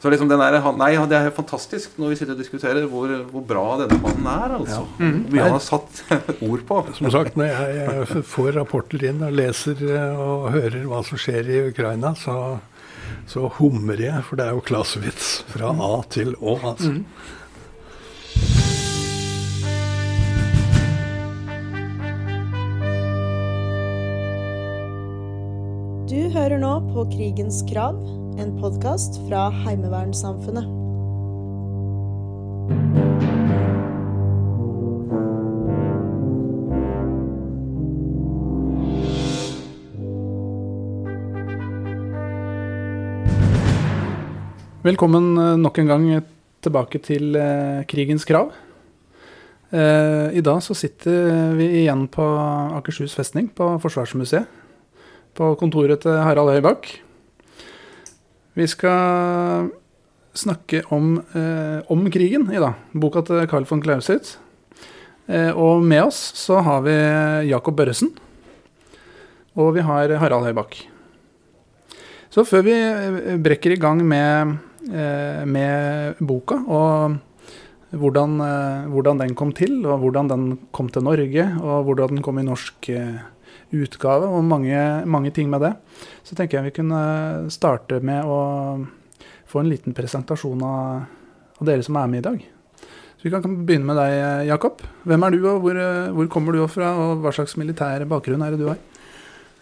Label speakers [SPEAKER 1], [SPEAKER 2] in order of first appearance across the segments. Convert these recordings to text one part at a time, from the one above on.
[SPEAKER 1] Så liksom den der, nei, Det er fantastisk når vi sitter og diskuterer hvor, hvor bra denne mannen er. altså.
[SPEAKER 2] Ja. Mm.
[SPEAKER 1] Vi har satt ord på.
[SPEAKER 2] Som sagt, når jeg får rapporter inn og leser eh, og hører hva som skjer i Ukraina, så, så humrer jeg, for det er jo klassevits fra A til Å. altså. Mm.
[SPEAKER 3] Du hører nå på Krigens krav, en podkast fra Heimevernssamfunnet.
[SPEAKER 4] Velkommen eh, nok en gang tilbake til eh, Krigens krav. Eh, I dag så sitter vi igjen på Akershus festning, på Forsvarsmuseet på kontoret til Harald Høybakk. Vi skal snakke om, eh, om, krigen i dag. Boka til Carl von Clausitz. Eh, og med oss så har vi Jakob Børresen. Og vi har Harald Høybakk. Så før vi eh, brekker i gang med, eh, med boka og hvordan, eh, hvordan, den kom til, og hvordan den kom til Norge, og hvordan den kom i norsk eh, utgave og mange, mange, ting med det. Så tenker jeg vi kunne starte med å få en liten presentasjon av, av dere som er med i dag. Så Vi kan begynne med deg, Jakob. Hvem er du, og hvor, hvor kommer du fra, og hva slags militær bakgrunn er det du har?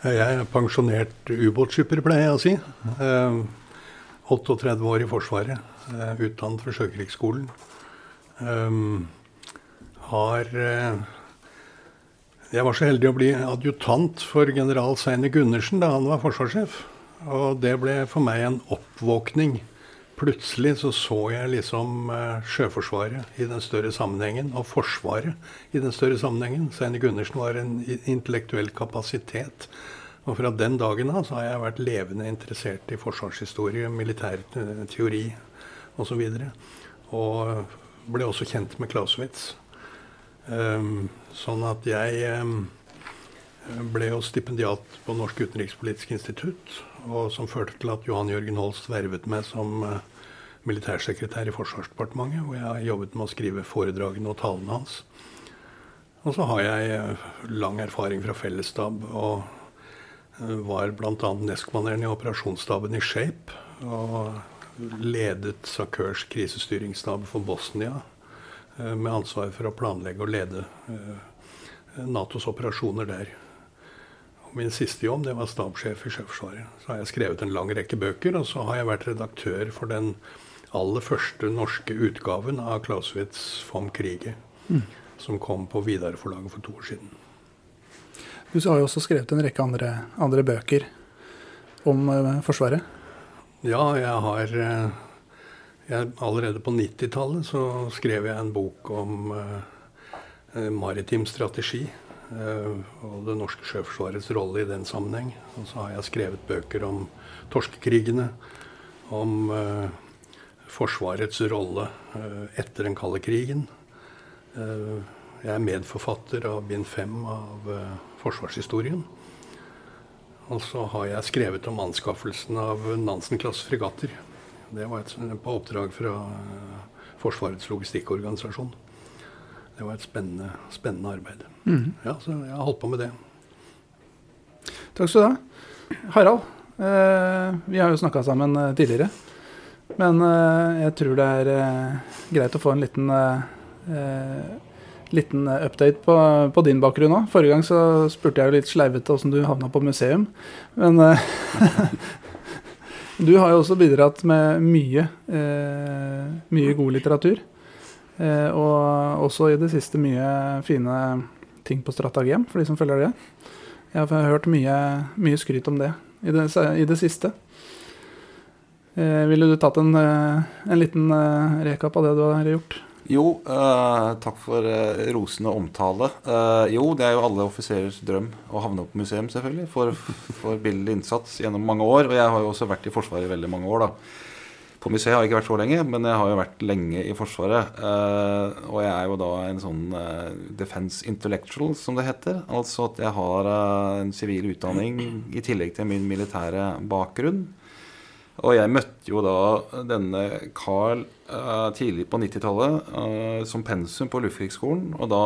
[SPEAKER 2] Jeg er pensjonert ubåtskipper, pleier jeg å si. Eh, 38 år i Forsvaret. Eh, utdannet fra Sjøkrigsskolen. Eh, har eh, jeg var så heldig å bli adjutant for general Seine Gundersen da han var forsvarssjef. Og det ble for meg en oppvåkning. Plutselig så så jeg liksom uh, Sjøforsvaret i den større sammenhengen, og Forsvaret i den større sammenhengen. Seine Gundersen var en intellektuell kapasitet. Og fra den dagen av så har jeg vært levende interessert i forsvarshistorie, militær teori osv. Og, og ble også kjent med Clausewitz. Um, sånn at jeg um, ble jo stipendiat på Norsk utenrikspolitisk institutt, og som førte til at Johan Jørgen Holst vervet meg som uh, militærsekretær i Forsvarsdepartementet, hvor jeg har jobbet med å skrive foredragene og talene hans. Og så har jeg uh, lang erfaring fra fellesstab og var bl.a. nestkommanderende i operasjonsstaben i Shape. Og ledet Sakørs krisestyringsstab for Bosnia Eh, med ansvar for å planlegge og lede eh, Natos operasjoner der. Og min siste jobb det var stabssjef i Sjøforsvaret. Så har jeg skrevet en lang rekke bøker, og så har jeg vært redaktør for den aller første norske utgaven av Clausewitz vom Krige, mm. som kom på Vidar-forlaget for to år siden.
[SPEAKER 4] Du har jo også skrevet en rekke andre, andre bøker om uh, Forsvaret?
[SPEAKER 2] Ja, jeg har jeg, allerede på 90-tallet så skrev jeg en bok om eh, maritim strategi. Eh, og det norske sjøforsvarets rolle i den sammenheng. Og så har jeg skrevet bøker om torskekrigene. Om eh, Forsvarets rolle etter den kalde krigen. jeg er medforfatter av bind fem av forsvarshistorien. Og så har jeg skrevet om anskaffelsen av Nansen-klasse fregatter. Det var et, på oppdrag fra uh, Forsvarets logistikkorganisasjon. Det var et spennende, spennende arbeid. Mm. Ja, så jeg har holdt på med det.
[SPEAKER 4] Takk skal du ha. Harald, eh, vi har jo snakka sammen eh, tidligere. Men eh, jeg tror det er eh, greit å få en liten, eh, liten update på, på din bakgrunn òg. Forrige gang så spurte jeg jo litt sleivete åssen du havna på museum. Men Du har jo også bidratt med mye, eh, mye god litteratur. Eh, og også i det siste mye fine ting på Stratagem, for de som følger det. Jeg har hørt mye, mye skryt om det i det, i det siste. Eh, ville du tatt en, eh, en liten eh, rekap av det du har gjort?
[SPEAKER 1] Jo, eh, takk for eh, rosende omtale. Eh, jo, det er jo alle offiserers drøm å havne på museum, selvfølgelig. For billig innsats gjennom mange år. Og jeg har jo også vært i Forsvaret i veldig mange år, da. På museet har jeg ikke vært så lenge, men jeg har jo vært lenge i Forsvaret. Eh, og jeg er jo da en sånn eh, defense intellectual, som det heter. Altså at jeg har eh, en sivil utdanning i tillegg til min militære bakgrunn. Og jeg møtte jo da denne Carl uh, tidlig på 90-tallet uh, som pensum på Luftkrigsskolen. Og da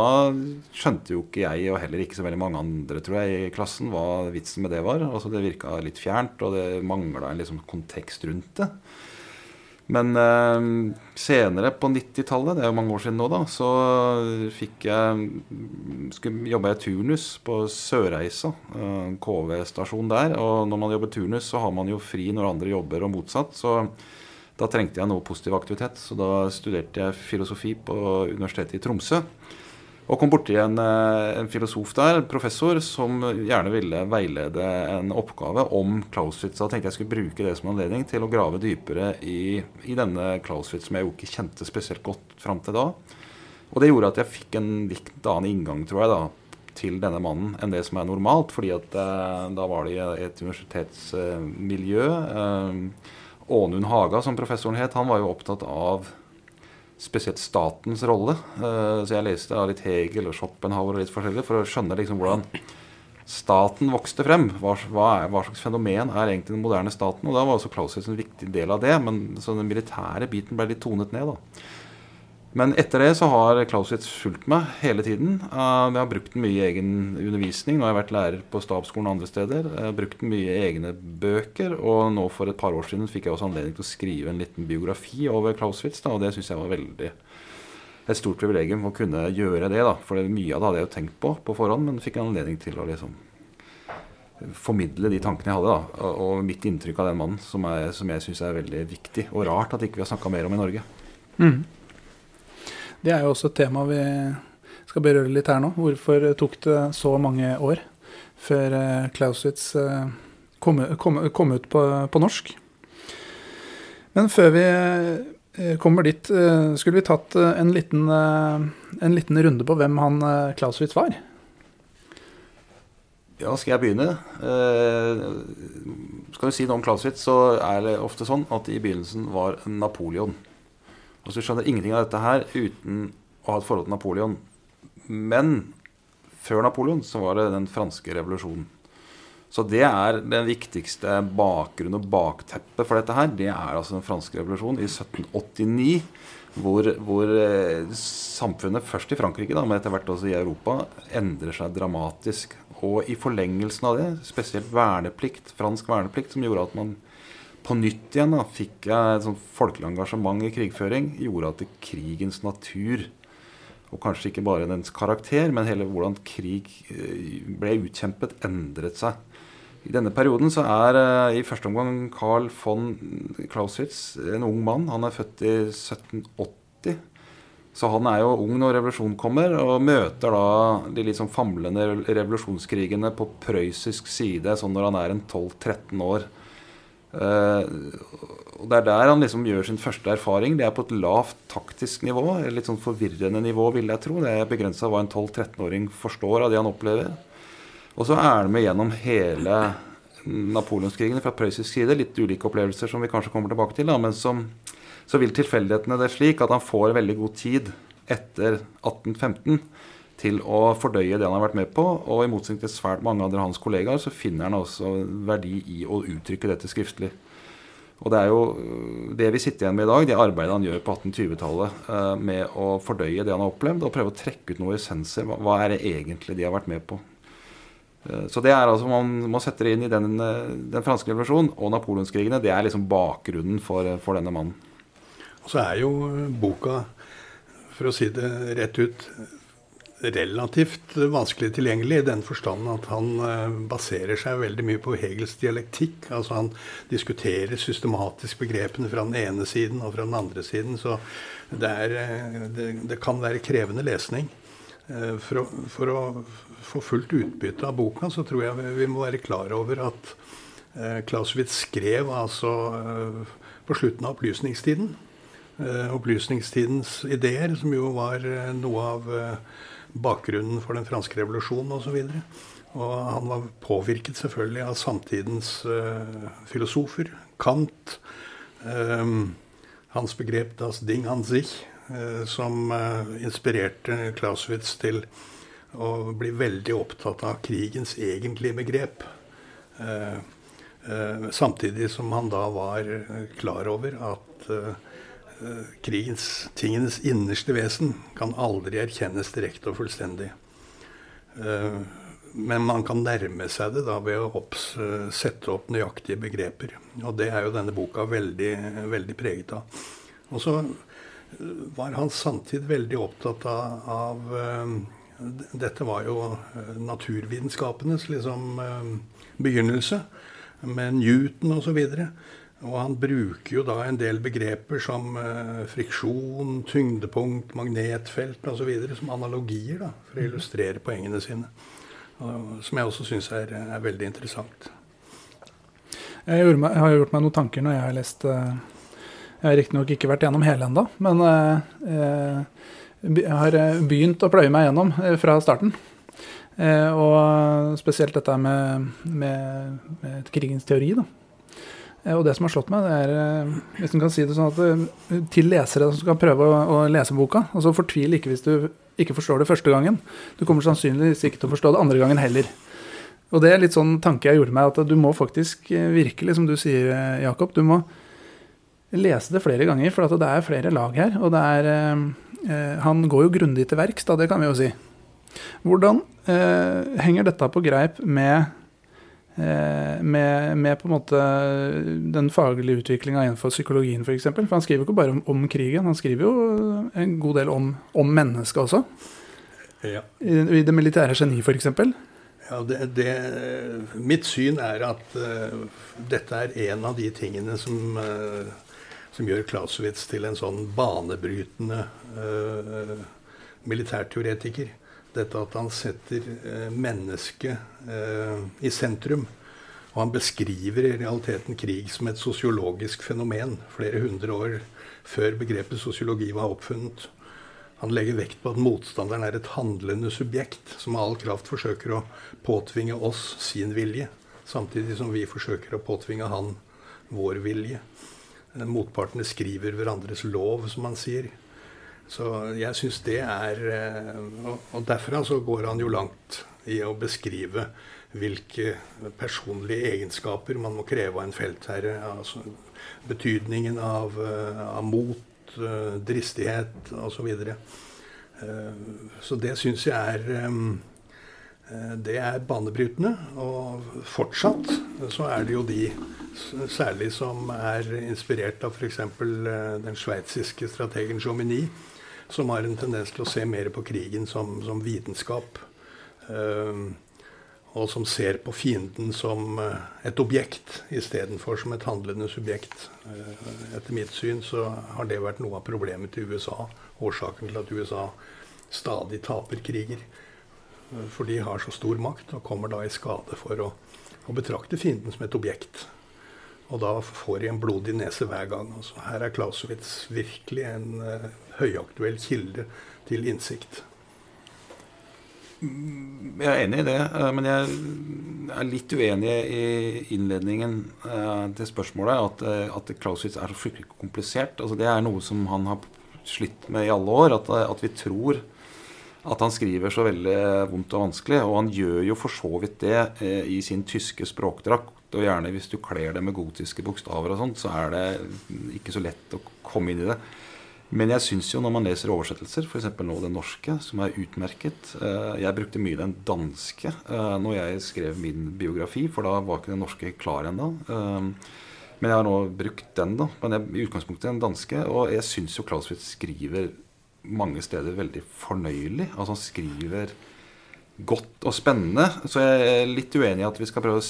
[SPEAKER 1] skjønte jo ikke jeg, og heller ikke så veldig mange andre tror jeg, i klassen hva vitsen med det var. Altså Det virka litt fjernt, og det mangla en liksom kontekst rundt det. Men eh, senere på 90-tallet, det er jo mange år siden nå, da, så fikk jeg skulle jobbe i turnus på Sørreisa, eh, KV-stasjon der. Og når man jobber turnus, så har man jo fri når andre jobber, og motsatt. Så da trengte jeg noe positiv aktivitet. Så da studerte jeg filosofi på Universitetet i Tromsø. Og kom borti en, eh, en, filosof der, professor, som gjerne ville veilede en oppgave om Clausewitz. Da tenkte jeg skulle bruke det som anledning til å grave dypere i, i denne Clausewitz, som jeg jo ikke kjente spesielt godt fram til da. Og det gjorde at jeg fikk en litt annen inngang, tror jeg, da, til denne mannen enn det som er normalt. fordi at eh, da var det i et universitetsmiljø. Eh, Ånund Haga, som professoren het, han var jo opptatt av spesielt statens rolle. Uh, så jeg leste av litt Hegel og Schopenhauer og litt forskjellig for å skjønne liksom hvordan staten vokste frem. Hva, hva, er, hva, slags fenomen er egentlig den moderne staten? Og da var også Clausewitz en viktig del av det. Men så den militære biten ble litt tonet ned. da. Men etter det så har Clausewitz fulgt meg hele tiden. Uh, jeg har brukt den mye i egen undervisning. Nå har jeg vært lærer på stabsskolen andre steder. Jeg har brukt den mye i egne bøker. Og nå for et par år siden fikk jeg også anledning til å skrive en liten biografi over Clausewitz. Da, og det syns jeg var veldig et stort privilegium å kunne gjøre det. da, For mye av det hadde jeg jo tenkt på på forhånd, men fikk anledning til å liksom formidle de tankene jeg hadde. da, Og mitt inntrykk av den mannen, som, er, som jeg syns er veldig viktig. Og rart at ikke vi har snakka mer om i Norge. Mm.
[SPEAKER 4] Det er jo også et tema vi skal berøre litt her nå. Hvorfor tok det så mange år før eh, Clausewitz eh, kom, kom, kom ut på, på, norsk? Men før vi eh, kommer dit, skulle vi tatt en liten, en liten runde på hvem han Clausewitz var?
[SPEAKER 1] Ja, skal jeg begynne? Skal vi si noe om Clausewitz, så er det ofte sånn at i begynnelsen var Napoleon. Altså så skjønner ingenting av dette her uten å ha et forhold til Napoleon. Men før Napoleon så var det den franske revolusjonen. Så det er den viktigste bakgrunnen og bakteppet for dette her. Det er altså den franske revolusjonen i 1789. Hvor, hvor eh, samfunnet, først i Frankrike, da, men etter hvert også i Europa, endrer seg dramatisk. Og i forlengelsen av det, spesielt verneplikt, fransk verneplikt, som gjorde at man på nytt igjen da, fikk jeg et sånt folkelig engasjement i krigføring. Gjorde at krigens natur, og kanskje ikke bare dens karakter, men hele hvordan krig eh, ble utkjempet, endret seg. I denne perioden så er uh, i første omgang Carl von Clausewitz en ung mann. Han er født i 1780. Så han er jo ung når revolusjonen kommer, og møter da de litt sånn famlende revolusjonskrigene på prøyssisk side sånn når han er en 12-13 år. Uh, og Det er der han liksom gjør sin første erfaring. Det er på et lavt taktisk nivå. Litt sånn forvirrende nivå, vil jeg tro. Det er begrensa hva en 12-13-åring forstår av det han opplever. Og så er han med gjennom hele napoleonskrigene fra prøyssisk side. Litt ulike opplevelser som vi kanskje kommer tilbake til. Da, men som, så vil tilfeldighetene det slik at han får veldig god tid etter 1815 til å fordøye det han har vært med på. Og i motsetning til svært mange andre hans kollegaer, så finner han også verdi i å uttrykke dette skriftlig. Og det er jo det vi sitter igjen med i dag, det arbeidet han gjør på 1820-tallet eh, med å fordøye det han har opplevd, og prøve å trekke ut noen essenser. Hva, er det egentlig de har vært med på? Eh, så det er altså Man må sette det inn i den, den franske revolusjonen og napoleonskrigene. Det er liksom bakgrunnen for, for denne mannen.
[SPEAKER 2] Og så er jo boka, for å si det rett ut, relativt vanskelig tilgjengelig i den forstand at han eh, baserer seg veldig mye på Hegels dialektikk. Altså han diskuterer systematisk begrepene fra den ene siden og fra den andre siden. Så det, er, eh, det, det kan være krevende lesning. Eh, for å, for å, få fullt utbytte av boka, så tror jeg vi må være klar over at Clausewitz skrev altså på slutten av opplysningstiden. Opplysningstidens ideer, som jo var noe av bakgrunnen for den franske revolusjonen osv. Og, han var påvirket selvfølgelig av samtidens uh, filosofer. Kant. Um, hans begrep 'das Ding an sich', uh, som uh, inspirerte Clausewitz til å bli veldig opptatt av krigens egentlige begrep. Samtidig som han da var klar over at krigens, tingenes innerste vesen kan aldri erkjennes direkte og fullstendig. Men man kan nærme seg det da ved å opps, sette opp nøyaktige begreper. Og det er jo denne boka veldig, veldig preget av. Og så var han samtidig veldig opptatt av, av dette var jo eh, naturvitenskapenes liksom, eh, begynnelse, med Newton osv. Og, så og han bruker jo da en del begreper som eh, friksjon, tyngdepunkt, magnetfelt osv. som analogier da, for å illustrere poengene sine. Og, som jeg også syns er, er, veldig interessant.
[SPEAKER 4] Jeg, meg, jeg, har gjort meg noen tanker når jeg har lest Jeg har riktignok ikke vært gjennom hele ennå, men eh, jeg har eh, begynt å pløye meg gjennom eh, fra starten. Eh, og spesielt dette med, med, med krigens teori. Da. Og det som har slått meg, det er hvis man kan si det sånn at til lesere som skal prøve å, å lese boka altså Fortvil ikke hvis du ikke forstår det første gangen. Du kommer sannsynligvis ikke til å forstå det andre gangen heller. Og det er litt sånn tanke jeg gjorde meg, at du må faktisk virkelig, som du sier, Jakob, du må lese det flere ganger, for det er flere lag her. Og det er Eh, han går jo grundig til verks, da, det kan vi jo si. Hvordan eh, henger dette på greip med, eh, med, med, på en måte den faglige utviklinga innenfor psykologien f.eks.? For, for han skriver jo ikke bare om, om, krigen, han skriver jo en god del om, om mennesket også. Ja. I, I, det militære geni f.eks.
[SPEAKER 2] Ja, det, det, mitt syn er at uh, dette er en av de tingene som uh, som gjør Clausewitz til en sånn banebrytende uh, militærteoretiker. Dette at han setter uh, mennesket uh, i sentrum. Og han beskriver i realiteten krig som et sosiologisk fenomen flere hundre år før begrepet sosiologi var oppfunnet. Han legger vekt på at motstanderen er et handlende subjekt som av all kraft forsøker å påtvinge oss sin vilje, samtidig som vi forsøker å påtvinge han vår vilje. Motpartene skriver hverandres lov, som han sier. Så jeg syns det er eh, Og derfra så går han jo langt i å beskrive hvilke personlige egenskaper man må kreve av en feltherre. Altså betydningen av, eh, av mot, eh, dristighet osv. Så, så det syns jeg er det er banebrytende. Og fortsatt så er det jo de særlig som er inspirert av f.eks. Den sveitsiske strategen Jomini, som har en tendens til å se mer på krigen som, som vitenskap. Uh, og som ser på fienden som et objekt istedenfor som et handlende subjekt. Etter mitt syn så har det vært noe av problemet til USA. Årsaken til at USA stadig taper kriger. For de har så stor makt og kommer da i skade for å, å betrakte fienden som et objekt. Og da får de en blodig nese hver gang. Altså, her er Clausewitz virkelig en høyaktuell kilde til innsikt.
[SPEAKER 1] Jeg er enig i det, eh, men jeg er litt uenig i innledningen eh, til spørsmålet. At, at Clausewitz er så fryktelig komplisert. Altså, det er noe som han har slitt med i alle år. At, at vi tror at han skriver så veldig vondt og vanskelig. Og han gjør jo for så vidt det eh, i sin tyske språkdrakt. Og gjerne hvis du kler det med gotiske bokstaver og sånt, så er det ikke så lett å komme inn i det. Men jeg syns jo når man leser oversettelser, f.eks. nå den norske, som er utmerket eh, Jeg brukte mye den danske eh, når jeg skrev min biografi, for da var ikke den norske klar ennå. Eh, men jeg har nå brukt den, da. Men jeg, i utgangspunktet den danske. Og jeg syns jo Clauswitz skriver mange steder veldig fornøyelig. Altså han skriver godt og spennende. Så jeg er litt uenig i at vi skal prøve å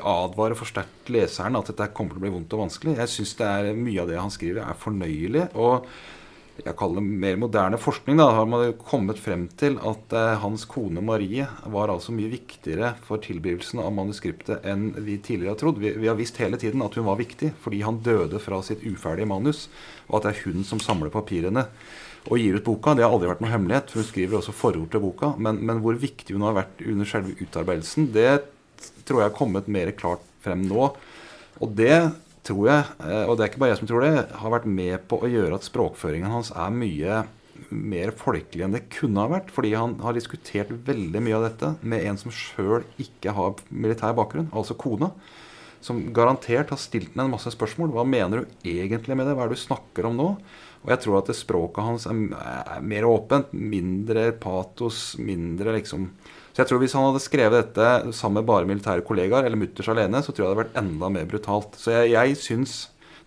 [SPEAKER 1] advare for sterkt leseren at dette kommer til å bli vondt og vanskelig. Jeg syns mye av det han skriver, er fornøyelig. Og jeg kaller det mer moderne forskning. Da har man kommet frem til at eh, hans kone Marie var altså mye viktigere for tilblivelsen av manuskriptet enn vi tidligere har trodd. Vi, vi, har visst hele tiden at hun var viktig fordi han døde fra sitt uferdige manus, og at det er hun som samler papirene og gir ut boka. Det har aldri vært noe hemmelighet, for hun skriver også forord til boka. Men, men, hvor viktig hun har vært under selve utarbeidelsen, det tror jeg har kommet mer klart frem nå. Og det tror jeg, eh, og det er ikke bare jeg som tror det, har vært med på å gjøre at språkføringen hans er mye mer folkelig enn det kunne ha vært. Fordi han har diskutert veldig mye av dette med en som sjøl ikke har militær bakgrunn, altså kona. som garantert har stilt ham en masse spørsmål. Hva mener du egentlig med det? Hva er det du snakker om nå? Og jeg tror at språket hans er mer åpent. Mindre patos, mindre liksom Så jeg tror hvis han hadde skrevet dette sammen med bare militære kollegaer, eller mutters alene, så tror jeg det hadde vært enda mer brutalt. Så jeg, jeg syns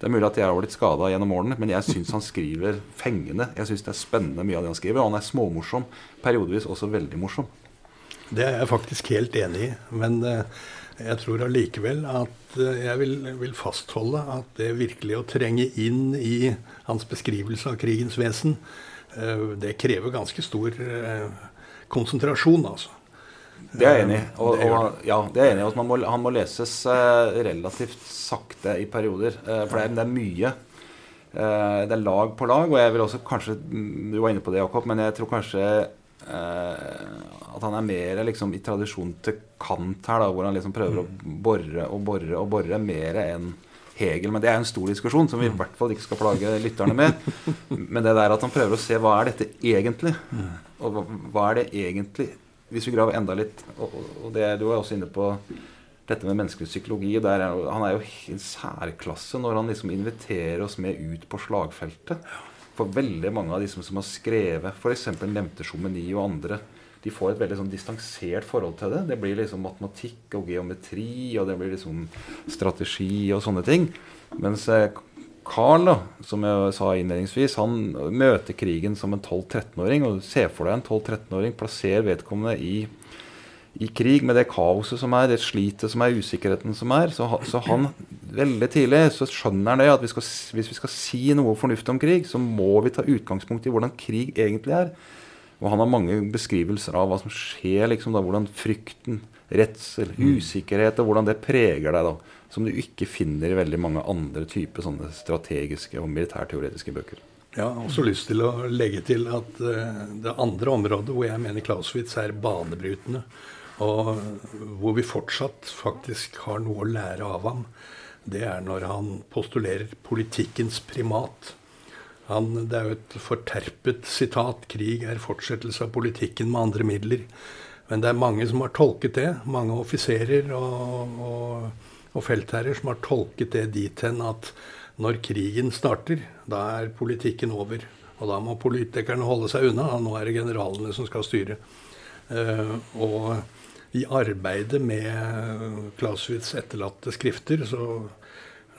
[SPEAKER 1] det er mulig at jeg har blitt skada gjennom årene, men jeg syns han skriver fengende. Jeg syns det er spennende mye av det han skriver. Og han er småmorsom. Periodevis også veldig morsom.
[SPEAKER 2] Det er jeg faktisk helt enig i. Men uh, jeg tror allikevel at uh, jeg vil, vil, fastholde at det virkelig å trenge inn i hans beskrivelse av krigens vesen, uh, det krever ganske stor konsentrasjon, altså.
[SPEAKER 1] Det er jeg enig i. Og, og, ja, det er enig i. Må, han må leses eh, relativt sakte i perioder. Eh, for det er, det er mye. Eh, det er lag på lag. Og jeg vil også kanskje Du var inne på det, Jakob, men jeg tror kanskje at han er mer liksom, i tradisjon til Kant her, da, hvor han liksom prøver å bore og bore og bore mer enn Hegel. Men det er en stor diskusjon som vi i hvert fall ikke skal plage lytterne med. Men det der at han prøver å se hva er dette egentlig? Og hva, hva er det egentlig hvis vi graver enda litt og, og det, Du var også inne på dette med menneskelig psykologi. Er, han er jo i særklasse når han liksom inviterer oss med ut på slagfeltet. For veldig mange av de som, som har skrevet f.eks. nevnte Chomeny og andre, de får et veldig sånn distansert forhold til det. Det blir liksom matematikk og geometri, og det blir liksom strategi og sånne ting. Mens eh, Carl, da, som jeg sa innledningsvis, han møter krigen som en 12-13-åring. Og se for deg en 12-13-åring, plasser vedkommende i, i, krig med det kaoset som er, det slitet som er, usikkerheten som er. Så, så han veldig tidlig så skjønner han det at vi skal, hvis vi skal si noe fornuftig om krig, så må vi ta utgangspunkt i hvordan krig egentlig er. Og han har mange beskrivelser av hva som skjer, liksom da, hvordan frykten, redsel, usikkerhet og hvordan det preger deg. da som du ikke finner i veldig mange andre typer sånne strategiske og militærteoretiske bøker.
[SPEAKER 2] Jeg har også lyst til å legge til at uh, det andre området hvor jeg mener Clausewitz er banebrytende, og hvor vi fortsatt faktisk har noe å lære av ham, det er når han postulerer politikkens primat. Han, det er jo et forterpet sitat. 'Krig er fortsettelse av politikken med andre midler'. Men det er mange som har tolket det. Mange offiserer og, og og feltherrer som har tolket det dit hen at når krigen starter, da er politikken over. Og da må politikerne holde seg unna. og Nå er det generalene som skal styre. Uh, og i arbeidet med Clausewitz' etterlatte skrifter så,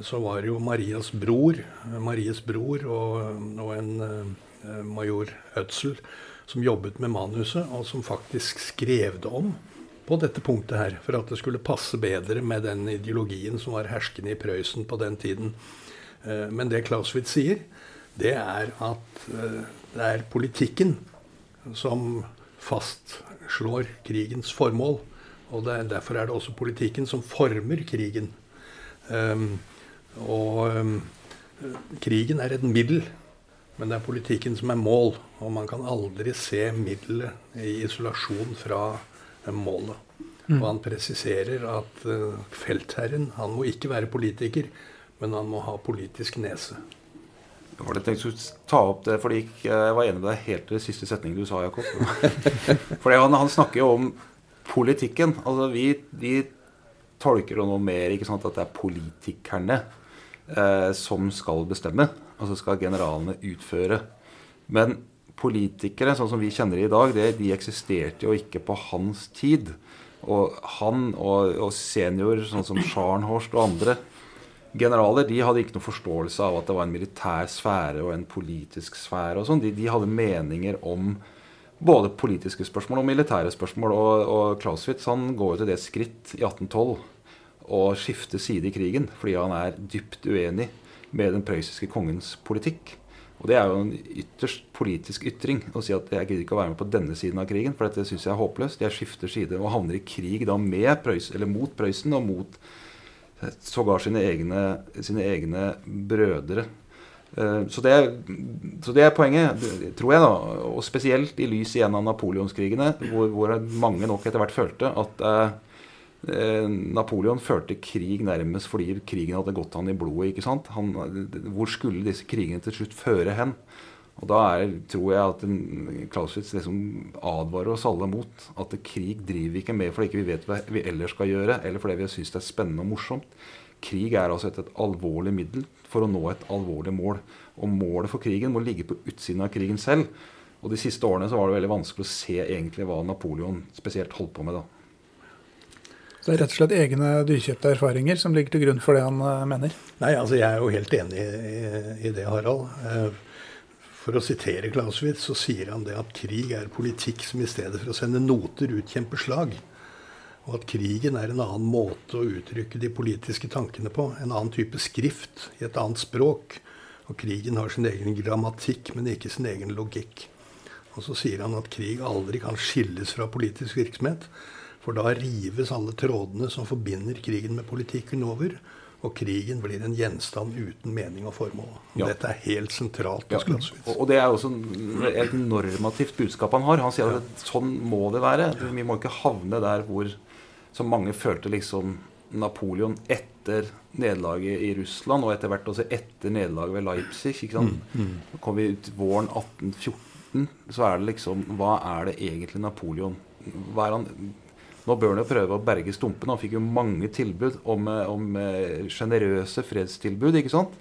[SPEAKER 2] så, var det jo Marias bror, Maries bror og, og en uh, major Ødsel som jobbet med manuset, og som faktisk skrev det om på dette punktet her, for at det skulle passe bedre med den ideologien som var herskende i Prøysen på den tiden. Eh, men det Clausewitz sier, det er at eh, det er politikken som fastslår krigens formål. Og er, derfor er det også politikken som former krigen. Um, og um, krigen er et middel, men det er politikken som er mål. Og man kan aldri se middelet i isolasjon fra målet. Mm. Og han presiserer at uh, feltherren han må ikke være politiker, men han må ha politisk nese.
[SPEAKER 1] Jeg var tenkt å ta opp det, fordi Jeg var enig med deg helt til det siste setningen du sa, Jakob. fordi han, han, snakker jo om politikken. Altså Vi, vi tolker det noe mer ikke sant, at det er politikerne eh, som skal bestemme. Altså skal generalene utføre. Men politikere, sånn som vi kjenner i dag, det, de eksisterte jo ikke på hans tid. Og han og, og senior, sånn som Scharnhorst og andre generaler, de hadde ikke noen forståelse av at det var en militær sfære og en politisk sfære. og sånn. De, de, hadde meninger om både politiske spørsmål og militære spørsmål. Og, og Clausewitz han går jo til det skritt i 1812 og skifter side i krigen fordi han er dypt uenig med den prøyssiske kongens politikk. Og det er jo en ytterst politisk ytring å si at jeg gidder ikke å være med på denne siden av krigen, for dette syns jeg er håpløst. Jeg skifter side og havner i krig da med Prøysen, eller mot Prøysen og mot eh, sågar sine egne, sine egne brødre. Eh, så det, så det, er poenget, tror jeg, da. Og spesielt i lys igjen av napoleonskrigene, hvor, hvor mange nok etter hvert følte at Eh, Napoleon førte krig nærmest fordi krigen hadde gått han i blodet. ikke sant? Han, hvor skulle disse krigene til slutt føre hen? Og Da er, tror jeg at Clausewitz liksom advarer oss alle mot at krig driver vi ikke med fordi ikke vi vet hva vi ellers skal gjøre, eller fordi vi syns det er spennende og morsomt. krig er altså et, et alvorlig middel for å nå et alvorlig mål. Og målet for krigen må ligge på utsiden av krigen selv. Og de siste årene så var det veldig vanskelig å se egentlig hva Napoleon spesielt holdt på med da.
[SPEAKER 4] Så det er rett og slett egne dyrkjøpte erfaringer som ligger til grunn for det han uh, mener?
[SPEAKER 2] Nei, altså jeg er jo helt enig i, i det, Harald. Uh, for å sitere Clausewitz, så sier han det at krig er politikk som i stedet for å sende noter utkjemper slag. Og at krigen er en annen måte å uttrykke de politiske tankene på. En annen type skrift i et annet språk. Og krigen har sin egen grammatikk, men ikke sin egen logikk. Og så sier han at krig aldri kan skilles fra politisk virksomhet. For da rives alle trådene som forbinder krigen med politikken over. Og krigen blir en gjenstand uten mening og formål. Og
[SPEAKER 1] Ja.
[SPEAKER 2] Dette er helt sentralt
[SPEAKER 1] Ja,
[SPEAKER 2] hos Clausewitz.
[SPEAKER 1] og det er også et normativt budskap han har. Han sier at sånn må det være. Vi må ikke havne der hvor som mange følte liksom Napoleon etter nederlaget i Russland, og etter hvert også etter nederlaget ved Leipzig. ikke sant? Så kom vi ut våren 1814, så er det liksom Hva er det egentlig Napoleon hva er han, Nå bør han jo prøve å berge stumpene. Han fikk jo mange tilbud om, eh, om eh, sjenerøse fredstilbud. ikke sant?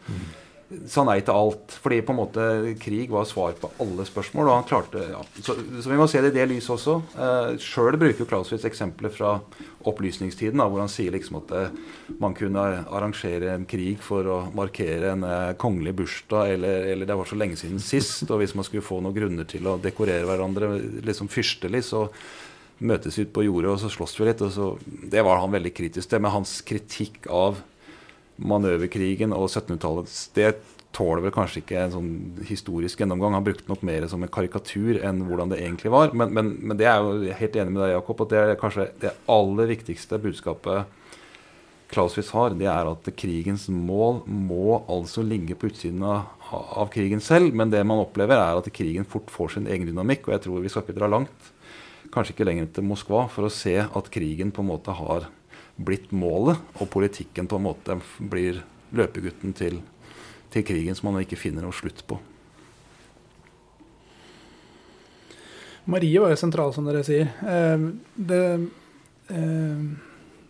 [SPEAKER 1] sa nei til alt. Fordi på en måte krig var svar på alle spørsmål. og han klarte, ja. så, så vi må se det i det lyset også. Eh, Sjøl bruker Clausewitz eksempler fra opplysningstiden, da, hvor han sier liksom at eh, man kunne arrangere en krig for å markere en eh, kongelig bursdag, eller, eller det var så lenge siden sist. Og hvis man skulle få noen grunner til å dekorere hverandre liksom fyrstelig, så møtes ute ut på jordet og så slåss vi litt. og så, Det var han veldig kritisk til. Men hans kritikk av manøverkrigen og 1700-tallet, det tåler vel kanskje ikke en sånn historisk gjennomgang. Han brukte nok mer som en karikatur enn hvordan det egentlig var. Men, men, men det er jo helt enig med deg, Jakob, at det er kanskje det aller viktigste budskapet Clausewitz har, det er at krigens mål må altså ligge på utsiden av, av krigen selv. Men det man opplever, er at krigen fort får sin egen dynamikk. Og jeg tror vi skal ikke dra langt, kanskje ikke lenger til Moskva, for å se at krigen på en måte har blitt målet, og politikken på en måte blir løpegutten til, til krigen som man ikke finner noe slutt på.
[SPEAKER 4] Marie var jo sentral, som dere sier. Eh, det, eh,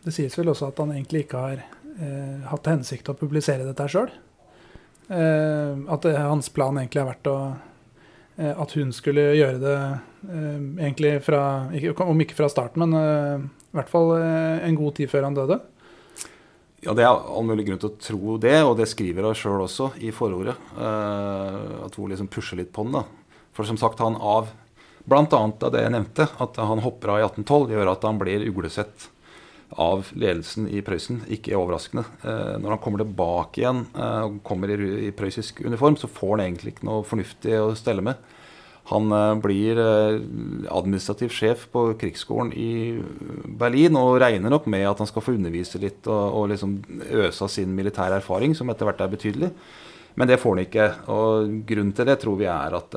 [SPEAKER 4] det sies vel også at han egentlig ikke har eh, hatt til hensikt å publisere dette sjøl. At hans plan egentlig har vært å At hun skulle gjøre det eh, egentlig fra Om ikke fra starten, men eh, i hvert fall eh, en god tid før han døde.
[SPEAKER 1] Ja, Det er all mulig grunn til å tro det, og det skriver hun sjøl også i forordet. Eh, at hun liksom pusher litt på den. da. For som sagt, han av Bl.a. av det jeg nevnte, at han hopper av i 1812, gjør at han blir uglesett av ledelsen i Prøysen. Ikke overraskende. Eh, når han kommer tilbake igjen eh, og kommer i, prøyssisk uniform, så får han egentlig ikke noe fornuftig å stelle med. Han eh, blir administrativ sjef på krigsskolen i Berlin og regner nok med at han skal få undervise litt og, og liksom øse av sin militære erfaring, som etter hvert er betydelig. Men det får han ikke. Og grunnen til det tror vi er at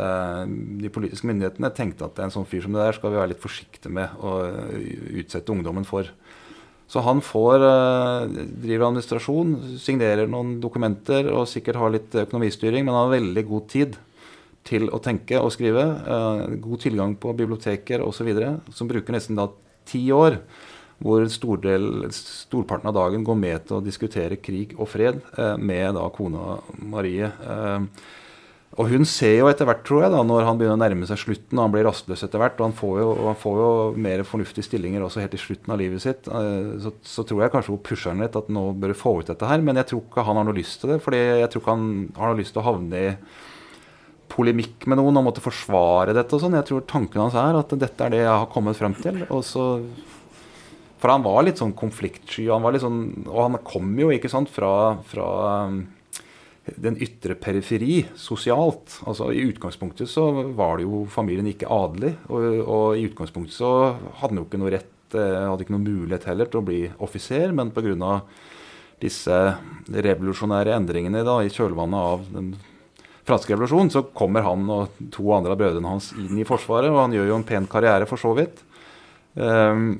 [SPEAKER 1] de politiske myndighetene tenkte at en sånn fyr som det der skal vi være litt forsiktige med å utsette ungdommen for. Så han får eh, driver administrasjon, signerer noen dokumenter og sikkert har litt økonomistyring, men han har veldig god tid til å tenke og skrive. eh, god tilgang på biblioteker osv. Som bruker nesten da ti år. Hvor stordel, storparten av dagen går med til å diskutere krig og fred eh, med da kona Marie. Eh, og hun ser jo etter hvert, tror jeg, da, når han begynner å nærme seg slutten, og han blir rastløs etter hvert, og han får jo, han får jo mer fornuftige stillinger også helt i slutten av livet sitt, eh, så, så tror jeg kanskje hun pusher han litt at nå bør du få ut dette her. Men jeg tror ikke han har noe lyst til det, fordi jeg tror ikke han har noe lyst til å havne i polemikk med noen og måtte forsvare dette og sånn. Jeg tror tanken hans er at dette er det jeg har kommet frem til. og så for han var litt sånn konfliktsky, han var litt sånn, og han kom jo ikke sant, fra, fra den ytre periferi sosialt. Altså I utgangspunktet så var det jo familien ikke adelig, og, og i utgangspunktet så hadde han jo ikke noe rett eh, hadde ikke noe mulighet heller til å bli offiser, men pga. disse revolusjonære endringene da, i kjølvannet av den franske revolusjonen, så kommer han og to andre av brødrene hans inn i Forsvaret, og han gjør jo en pen karriere for så vidt. Um,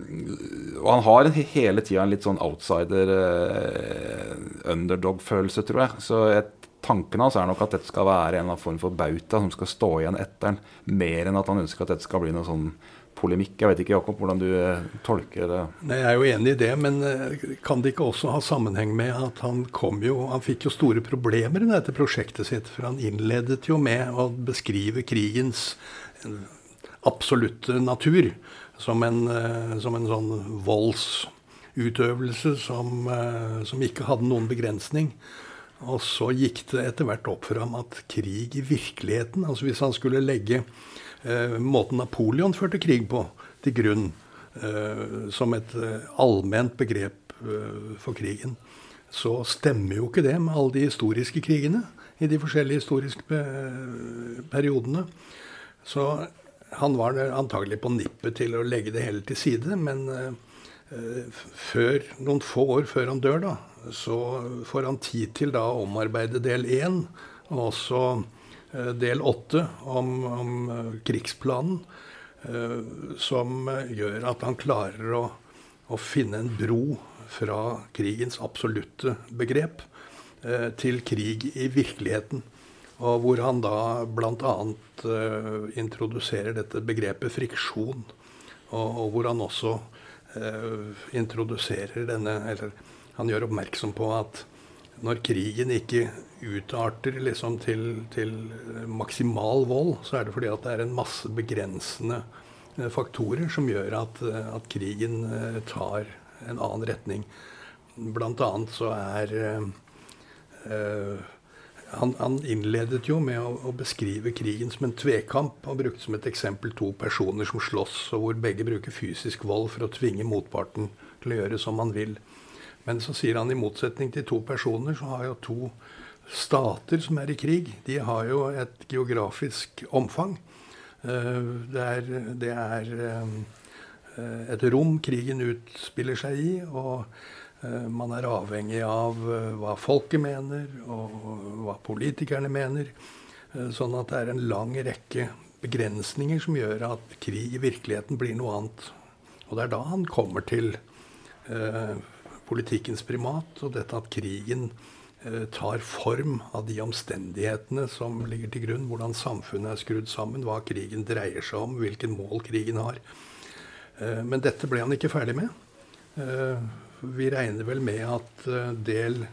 [SPEAKER 1] og han har hele tida en litt sånn outsider, uh, underdog-følelse, tror jeg. Så et, tanken hans er nok at dette skal være en eller annen form for bauta som skal stå igjen etter han, mer enn at han ønsker at dette skal bli noe sånn polemikk. Jeg vet ikke, Jakob, hvordan du eh, tolker det.
[SPEAKER 2] Nei, Jeg er jo enig i det, men eh, kan det ikke også ha sammenheng med at han kom jo Han fikk jo store problemer i dette prosjektet sitt. For han innledet jo med å beskrive krigens absolutte natur som en, som en sånn voldsutøvelse som, som ikke hadde noen begrensning. Og så gikk det etter hvert opp for ham at krig i virkeligheten altså Hvis han skulle legge eh, måten Napoleon førte krig på, til grunn eh, som et eh, allment begrep eh, for krigen, så stemmer jo ikke det med alle de historiske krigene i de forskjellige historiske periodene. Så han var antagelig på nippet til å legge det hele til side, men eh, før, noen få år før han dør, da, så får han tid til da å omarbeide del én, og også Eh, del åtte om, om, eh, krigsplanen, som gjør at han klarer å, å, finne en bro fra krigens absolutte begrep til krig i virkeligheten. Og hvor han da bl.a. Uh, introduserer dette begrepet friksjon. Og, og hvor han også uh, introduserer denne Eller han gjør oppmerksom på at når krigen ikke utarter liksom til, til, maksimal vold, så er det fordi at det er en masse begrensende eh, faktorer som gjør at, eh, at krigen eh, tar en annen retning. Blant annet så er uh, han, han, innledet jo med å, å, beskrive krigen som en tvekamp. og brukte som et eksempel to personer som slåss, og hvor begge bruker fysisk vold for å tvinge motparten til å gjøre som han vil. Men så sier han i motsetning til to personer, så har jo to stater som er i krig, de har jo et geografisk omfang. Eh, det er, det er eh, et rom krigen utspiller seg i, og eh, man er avhengig av hva folket mener, og hva politikerne mener. Sånn at det er en lang rekke begrensninger som gjør at krig i virkeligheten blir noe annet. Og det er da han kommer til politikkens primat, og dette at krigen eh, tar form av de omstendighetene som ligger til grunn, hvordan samfunnet er skrudd sammen, hva krigen dreier seg om, hvilken mål krigen har. Eh, men dette ble han ikke ferdig med. Eh, vi regner vel med at del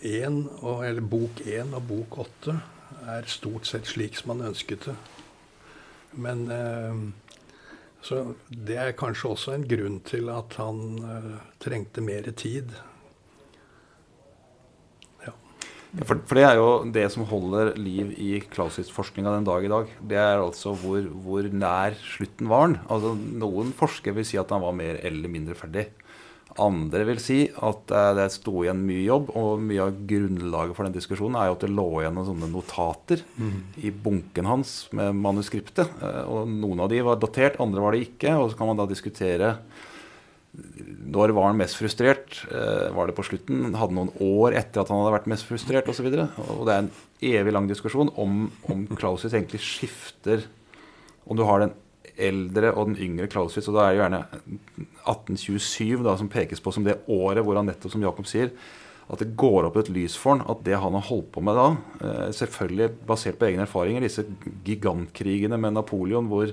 [SPEAKER 2] 1, eller bok 1 og bok 8 er stort sett slik som han ønsket det. Men så det er kanskje også en grunn til at han uh, trengte mer tid.
[SPEAKER 1] Ja. for, for, det er jo det som holder liv i Clausewitz-forskninga den dag i dag. Det er altså hvor, hvor nær slutten var han. Altså, noen forskere vil si at han var mer eller mindre ferdig. Andre vil si at eh, det sto igjen mye jobb, og mye av grunnlaget for den diskusjonen er jo at det lå igjen noen sånne notater mm. i bunken hans med manuskriptet. Eh, og noen av de var datert, andre var det ikke. Og så kan man da diskutere når var han mest frustrert? Eh, var det på slutten? Hadde noen år etter at han hadde vært mest frustrert osv. Og, så og det er en evig lang diskusjon om, om Clausius egentlig skifter Om du har den eldre og den yngre Clausewitz. Og da er det gjerne 1827 da, som pekes på som det året hvor han nettopp, som Jakob sier, at det går opp et lys for han, at det han har holdt på med da, eh, selvfølgelig basert på egne erfaringer, disse gigantkrigene med Napoleon hvor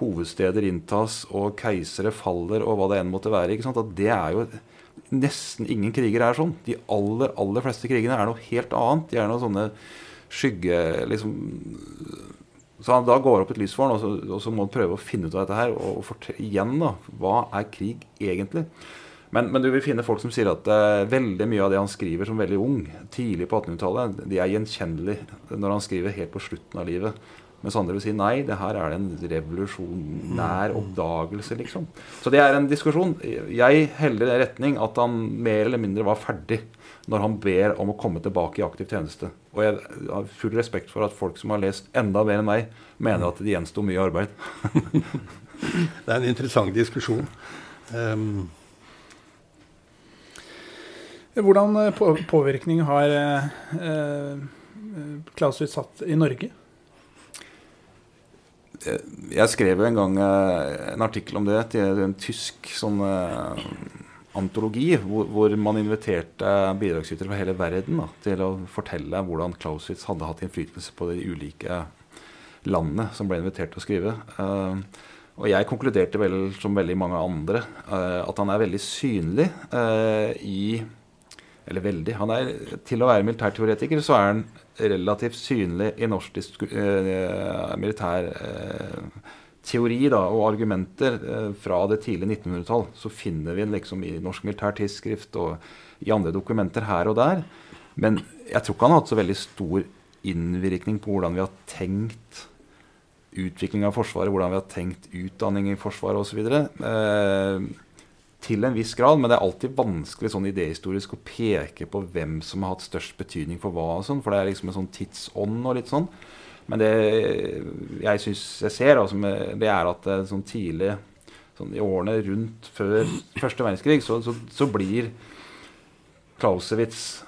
[SPEAKER 1] hovedsteder inntas og keisere faller og hva det enn måtte være, at det er jo Nesten ingen kriger er sånn. De aller, aller fleste krigene er noe helt annet. De er noe sånne skygge... liksom så han, da går det opp et lys for han, og så, og så, må han prøve å finne ut av dette her. Og, og igjen, da, hva er krig egentlig? Men, men, du vil finne folk som sier at uh, veldig mye av det han skriver som veldig ung, tidlig på 1800-tallet, de er gjenkjennelig når han skriver helt på slutten av livet. Mens andre vil si nei, det her er det en revolusjonær mm. oppdagelse, liksom. Så det er en diskusjon. Jeg heller i den retning at han mer eller mindre var ferdig når han ber om å komme tilbake i aktiv tjeneste. Og jeg har full respekt for at folk som har lest enda mer enn meg, mener at det gjensto mye arbeid.
[SPEAKER 2] det er en interessant diskusjon. Um.
[SPEAKER 4] Hvordan eh, påvirkning har eh, Clausewitz hatt i Norge?
[SPEAKER 1] Jeg skrev en gang eh, en artikkel om det til en tysk sånn antologi hvor, hvor, man inviterte bidragsytere fra hele verden da, til å fortelle hvordan Clausewitz hadde hatt innflytelse på de ulike landene som ble invitert til å skrive. Uh, Og jeg konkluderte vel, som veldig mange andre, eh, at han er veldig synlig eh, i Eller veldig. Han er, til å være militærteoretiker så er han relativt synlig i norsk eh, militær teori da, og argumenter fra det tidlige 1900-tall. Så finner vi den liksom i Norsk militærtidsskrift og i andre dokumenter her og der. Men jeg tror ikke han har hatt så veldig stor innvirkning på hvordan vi har tenkt utvikling av Forsvaret, hvordan vi har tenkt utdanning i Forsvaret osv. Eh, til en viss grad, men det er alltid vanskelig sånn idehistorisk å peke på hvem som har hatt størst betydning for hva. og sånn, For det er liksom en sånn tidsånd og litt sånn. Men det jeg syns jeg ser, altså, det er at sånn tidlig sånn i årene rundt før første verdenskrig, så, så, så blir Clausewitz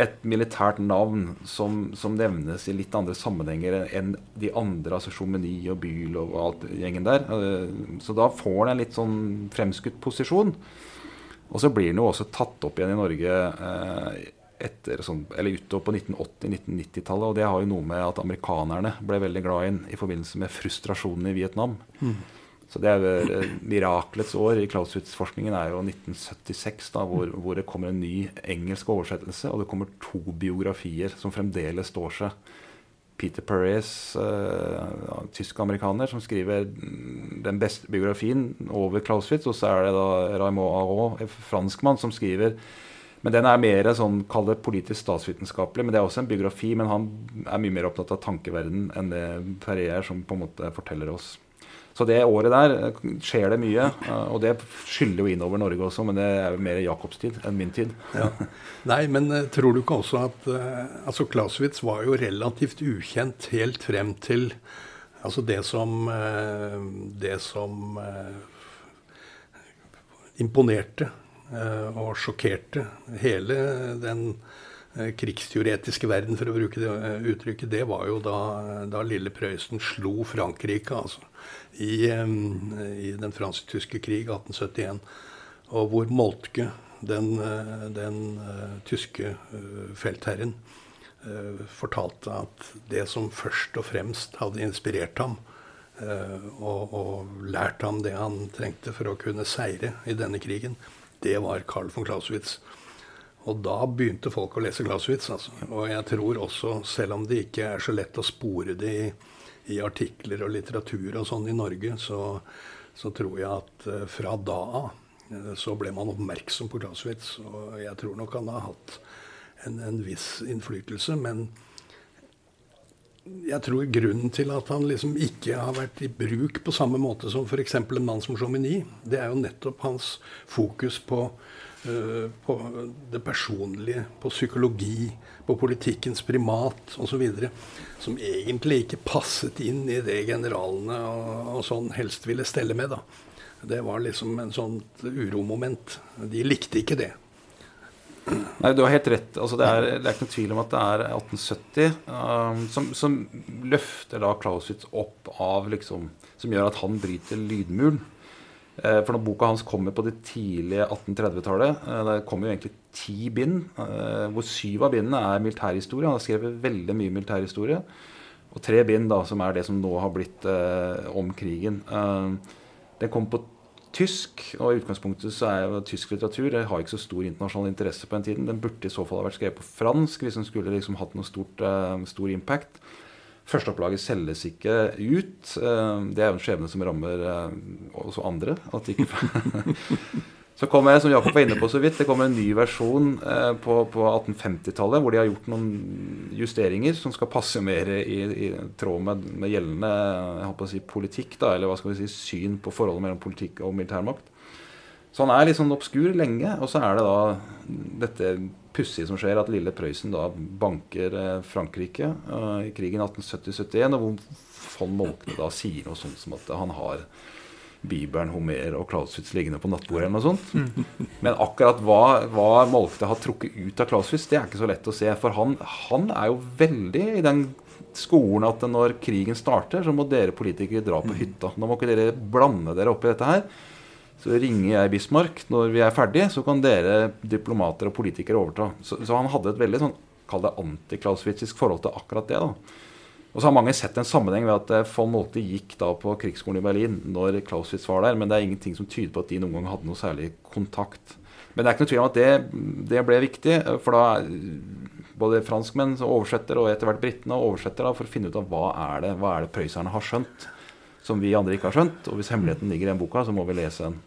[SPEAKER 1] et militært navn som, som, nevnes i litt andre sammenhenger enn de andre, altså Chomeny og Bühl og alt gjengen der. Eh, så da får han en litt sånn fremskutt posisjon. Og så blir han jo også tatt opp igjen i Norge eh, etter, sånn, eller utover på 1980-1990-tallet. Og det har jo noe med at amerikanerne ble veldig glad inn i forbindelse med frustrasjonen i Vietnam. Mm. Så det er eh, Mirakelets år i Clausewitz-forskningen er jo 1976, da, hvor, hvor, det kommer en ny engelsk oversettelse, og det kommer to biografier som fremdeles står seg. Peter Perez, uh, tysk-amerikaner, som skriver den beste biografien over Clausewitz. Og så er det da Raymond Aron, franskmann, som skriver men den er mer sånn, kall det politisk statsvitenskapelig. Men det er også en biografi, men han er mye mer opptatt av tankeverden enn det Perrier som på en måte forteller oss. Så det året der eh, skjer det mye. Eh, og det skyller jo innover Norge også, men det er jo mer Jacobs tid enn min tid.
[SPEAKER 2] Ja. Nei, men uh, tror du ikke også at altså Clausewitz var jo relativt ukjent helt frem til altså det som Det som imponerte og sjokkerte hele den krigsteoretiske verden, for å bruke det uttrykket, det var jo da, da lille Prøysen slo Frankrike. altså i, i den fransk-tyske krig 1871. Og hvor Moltke, den, eh, den tyske feltherren, fortalte at det som først og fremst hadde inspirert ham, og, og, lært ham det han trengte for å kunne seire i denne krigen, det var Carl von Clausewitz. Og da begynte folk å lese Clausewitz. Altså. Og jeg tror også, selv om det ikke er så lett å spore det i i artikler og litteratur og sånn i Norge, så, så, tror jeg at uh, fra da av uh, så ble man oppmerksom på Clausewitz. Og jeg tror nok han har hatt en, en viss innflytelse. Men jeg tror grunnen til at han liksom ikke har vært i bruk på samme måte som f.eks. en mann som Jomini, det er jo nettopp hans fokus på uh, på det personlige, på psykologi, på politikkens primat osv. Som egentlig ikke passet inn i det generalene og, og, sånn helst ville stelle med. da. Det var liksom en sånt uromoment. De likte ikke det.
[SPEAKER 1] Nei, Du har helt rett. Altså, det, er, det er ikke noen tvil om at det er 1870 um, som, som, løfter da Clausewitz opp av liksom, Som gjør at han bryter lydmuren. Eh, for når boka hans kommer på det tidlige 1830-tallet eh, Det kommer jo egentlig ti bind, eh, hvor syv av bindene er militærhistorie. Han har skrevet veldig mye militærhistorie. Og tre bind da, som er det som nå har blitt eh, om krigen. Eh, den kom på tysk, og i utgangspunktet så er jo tysk litteratur jeg har ikke så stor internasjonal interesse på den tiden. Den burde i så fall ha vært skrevet på fransk hvis den skulle liksom hatt noe stort, eh, stor impact. Førsteopplaget selges ikke ut. Eh, det er jo en skjebne som rammer eh, også andre. så kommer, som Jakob var inne på så vidt, det kommer en ny versjon eh, på, på 1850-tallet hvor de har gjort noen justeringer som skal passe mer i, i tråd med, med, gjeldende si, politikk, da, eller hva skal vi si, syn på forholdet mellom politikk og militærmakt. Så han er litt sånn obskur lenge, og så er det da dette pussige som skjer, at lille Prøysen da banker eh, Frankrike uh, i krigen 1870-71, og hvor von Moltke da sier noe sånt som at han har Bibelen, Homer og Clausewitz liggende på nattbordet. eller noe sånt. Men akkurat hva, hva Molfte har trukket ut av Clausewitz, det er ikke så lett å se. For han, han er jo veldig i den skolen at når krigen starter, så må dere politikere dra på hytta. Nå må ikke dere blande dere opp i dette her. Så ringer jeg Bismarck når vi er ferdige, så kan dere diplomater og politikere overta. Så, så han hadde et veldig sånn, kall det antiklausewitzisk forhold til akkurat det. da. Og så har mange sett en sammenheng ved at eh, von Moltke gikk da på krigsskolen i Berlin når Clausewitz var der, men det er ingenting som tyder på at de noen gang hadde noe særlig kontakt. Men det er ikke noe tvil om at det, det ble viktig, for da både franskmenn oversetter, og etter hvert britene oversetter da, for å finne ut av hva er det, hva er det prøysserne har skjønt som vi andre ikke har skjønt. Og hvis hemmeligheten ligger i den boka, så må vi lese den.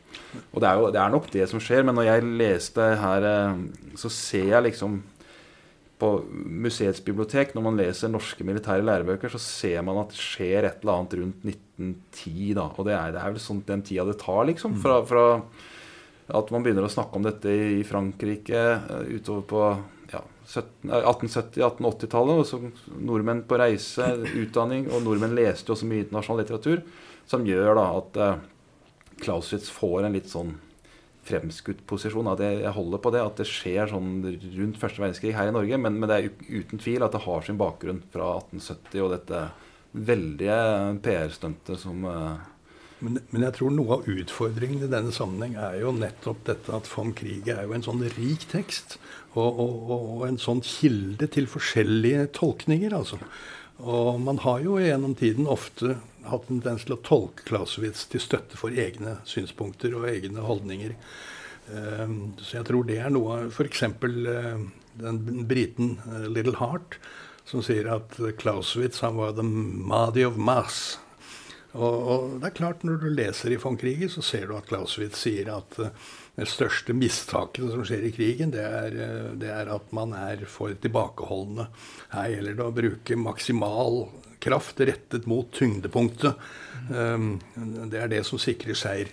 [SPEAKER 1] Og det er jo det er nok det som skjer, men når jeg leste her, eh, så ser jeg liksom på museets bibliotek, når man leser norske militære lærebøker, så ser man at det skjer et eller annet rundt 1910. da, Og det er, det er vel sånn den tida det tar, liksom. Fra, fra at man begynner å snakke om dette i Frankrike eh, utover på ja, 1870-1880-tallet. og så Nordmenn på reise, utdanning, og nordmenn leste jo også mye internasjonal litteratur. Som gjør da at eh, Clausewitz får en litt sånn fremskutt posisjon. At jeg, holder på det, at det skjer sånn rundt første verdenskrig her i Norge. Men, men, det er uten tvil at det har sin bakgrunn fra 1870 og dette veldige PR-stuntet som uh,
[SPEAKER 2] men, men, jeg tror noe av utfordringen i denne sammenheng er jo nettopp dette at von Krieg er jo en sånn rik tekst. Og, og, og, en sånn kilde til forskjellige tolkninger, altså. Og man har jo gjennom tiden ofte hatt en tendens til å tolke Clausewitz til støtte for egne synspunkter og egne holdninger. Um, så jeg tror det er noe av F.eks. Uh, den briten uh, Little Heart, som sier at Clausewitz han var the Madi of Mass. Og, og, det er klart, når du leser i von Krieger, så ser du at Clausewitz sier at uh, det største mistaket som skjer i krigen, det er, det er, at man er for tilbakeholdne. Her gjelder det å bruke maksimal kraft rettet mot tyngdepunktet. Um, det er det som sikrer seier,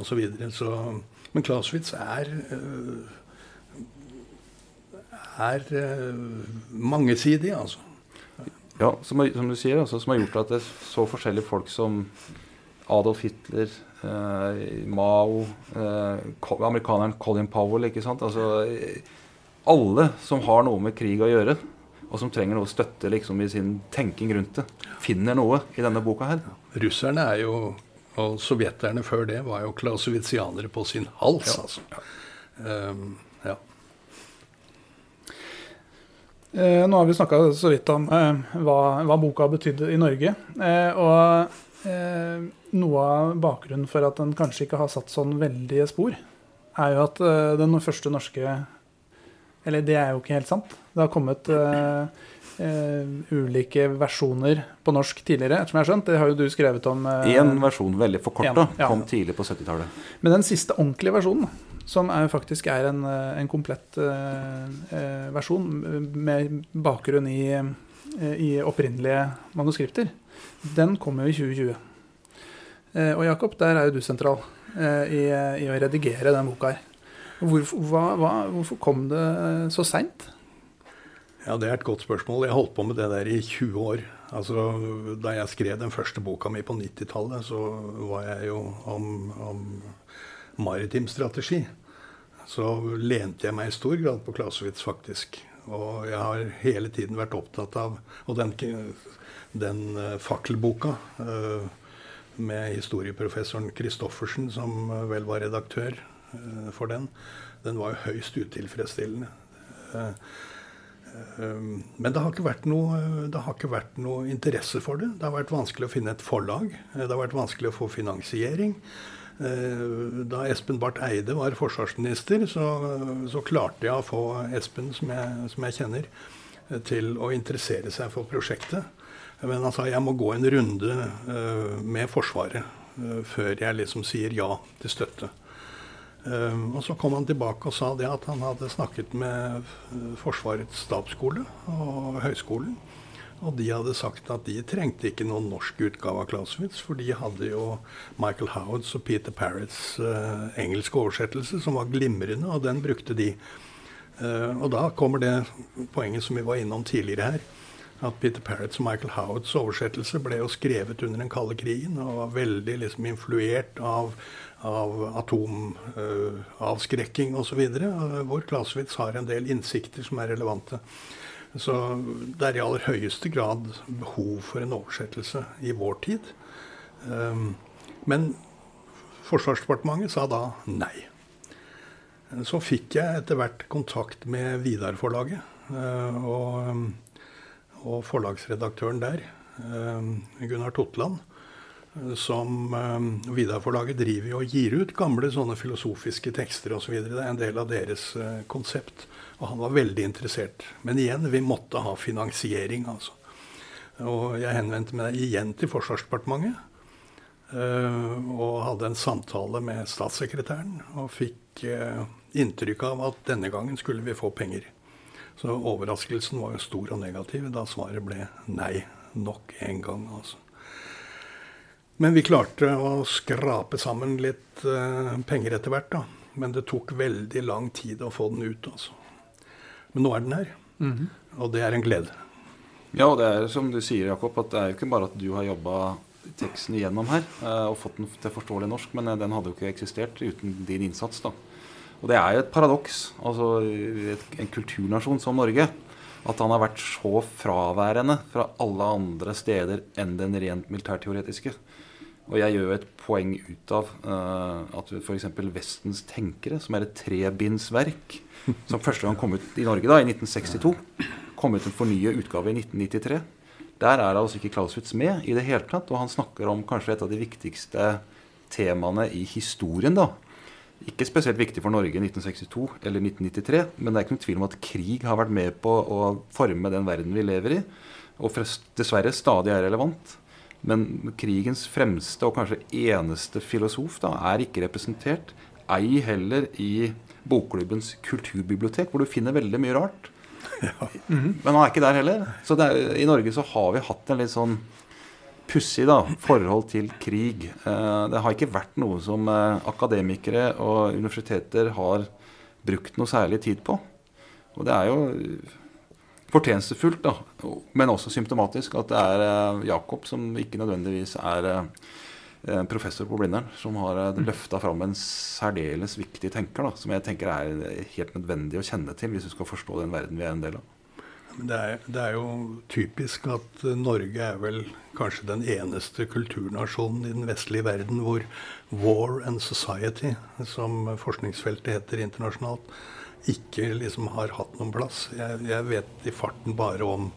[SPEAKER 2] osv. Men Clausewitz er uh, er mangesidig, altså.
[SPEAKER 1] Ja, som, som, du sier, altså, som har gjort at det er så forskjellige folk som Adolf Hitler, eh, Mao, eh, amerikaneren Colin Powell ikke sant? Altså, Alle som har noe med krig å gjøre, og som trenger noe støtte liksom, i sin tenking rundt det, finner noe i denne boka her.
[SPEAKER 2] Russerne er jo, og sovjeterne før det, var jo klausowitzianere på sin hals, ja. altså. Um, ja.
[SPEAKER 4] Eh, nå har vi snakka så vidt om eh, hva, hva, boka betydde i Norge. Eh, og eh, noe av bakgrunnen for at den kanskje ikke har satt sånn veldige spor, er jo at eh, den første norske Eller det er jo ikke helt sant. Det har kommet eh, ulike versjoner på norsk tidligere, ettersom jeg har skjønt. Det har jo du skrevet om.
[SPEAKER 1] Én versjon, veldig forkorta, ja. kom tidlig på 70-tallet.
[SPEAKER 4] Men den siste ordentlige versjonen som er, faktisk er en, eh, en komplett uh, versjon med bakgrunn i, i, opprinnelige manuskripter. Den kommer jo i 2020. Uh, og Jakob, der er jo du sentral uh, i, i, å redigere den boka her. Hvorfor, hva, hva, hvorfor kom det så seint?
[SPEAKER 2] Ja, Det er et godt spørsmål. Jeg holdt på med det der i 20 år. Altså, Da jeg skrev den første boka mi på 90-tallet, så var jeg jo om, om maritim strategi, så lente jeg meg i stor grad på Clausewitz, faktisk. Og jeg har hele tiden vært opptatt av Og den, den uh, fakkelboka uh, med historieprofessoren Christoffersen, som vel var redaktør for den, den var jo høyst utilfredsstillende. Men det har, ikke vært noe, det har ikke vært noe interesse for det. Det har vært vanskelig å finne et forlag. Det har vært vanskelig å få finansiering. Eh, da Espen Barth Eide var forsvarsminister, så, så, klarte jeg å få Espen, som jeg, som jeg, kjenner, eh, til å interessere seg for prosjektet. Men han sa jeg må gå en runde med Forsvaret før jeg liksom sier ja til støtte. Uh, og så kom han tilbake og sa det at han hadde snakket med Forsvarets stabsskole og høyskolen. Og de hadde sagt at de trengte ikke noen norsk utgave av Clausewitz, for de hadde jo Michael Howards og Peter Parrots uh, engelske oversettelse, som var glimrende, og den brukte de. Uh, og da kommer det poenget som vi var innom tidligere her. At Peter Parrots og Michael Howards oversettelse ble jo skrevet under den kalde krigen og var veldig liksom influert av, av atomavskrekking osv. Uh, hvor Clausewitz har en del innsikter som er relevante. Så det er i aller høyeste grad behov for en oversettelse i vår tid. Ehm, men Forsvarsdepartementet sa da nei. Så fikk jeg etter hvert kontakt med Vidar-forlaget. Eh, og, Og forlagsredaktøren der, Gunnar Totland, som eh, Vidar-forlaget driver og gir ut gamle sånne filosofiske tekster osv. Det er en del av deres eh, konsept. Og han var veldig interessert. Men igjen, vi måtte ha finansiering, altså. Og jeg henvendte meg igjen til Forsvarsdepartementet. Eh, og hadde en samtale med statssekretæren og fikk inntrykk av at denne gangen skulle vi få penger. Så overraskelsen var jo stor og negativ da svaret ble nei nok en gang. altså. Men vi klarte å skrape sammen litt uh, penger etter hvert. da. Men det tok veldig lang tid å få den ut. altså. Men nå er den her, mm -hmm. og det er en glede.
[SPEAKER 1] Ja, og det er som du sier, Jakob, at det er jo ikke bare at du har jobba teksten igjennom her uh, og fått den til forståelig norsk, men uh, den hadde jo ikke eksistert uten din innsats. da. Og det er jo et paradoks, altså en kulturnasjon som Norge, at han har vært så fraværende fra alle andre steder enn den rent militærteoretiske. Og jeg gjør et poeng ut av uh, at f.eks. Vestens tenkere, som er et trebindsverk, som første gang kom ut i Norge da, i 1962, kom ut en fornyet utgave i 1993. Der er altså ikke Clausewitz med i det hele tatt. Og han snakker om kanskje et av de viktigste temaene i historien. da. Ikke spesielt viktig for Norge i 1962 eller 1993, men det er ikke noen tvil om at krig har vært med på å forme den verden vi lever i, og dessverre stadig er relevant. Men krigens fremste og kanskje eneste filosof da, er ikke representert. Ei heller i Bokklubbens kulturbibliotek, hvor du finner veldig mye rart. Ja. Mm -hmm. Men han er ikke der heller. Så er, i Norge så har vi hatt en litt sånn pussig forhold til krig. Eh, det har ikke vært noe som eh, akademikere og universiteter har brukt noe særlig tid på. Og det er jo fortjenestefullt, da, men også symptomatisk, at det er uh, Jakob som ikke nødvendigvis er uh, professor på Blindern, som har mm. løfta fram en særdeles viktig tenker, da, som jeg tenker er helt nødvendig å kjenne til hvis du skal forstå den verden vi er en del av.
[SPEAKER 2] Det er, det er, jo typisk at Norge er vel kanskje den eneste kulturnasjonen i den vestlige verden hvor war and society, som forskningsfeltet heter internasjonalt, ikke liksom har hatt noen plass. Jeg, jeg vet i farten bare om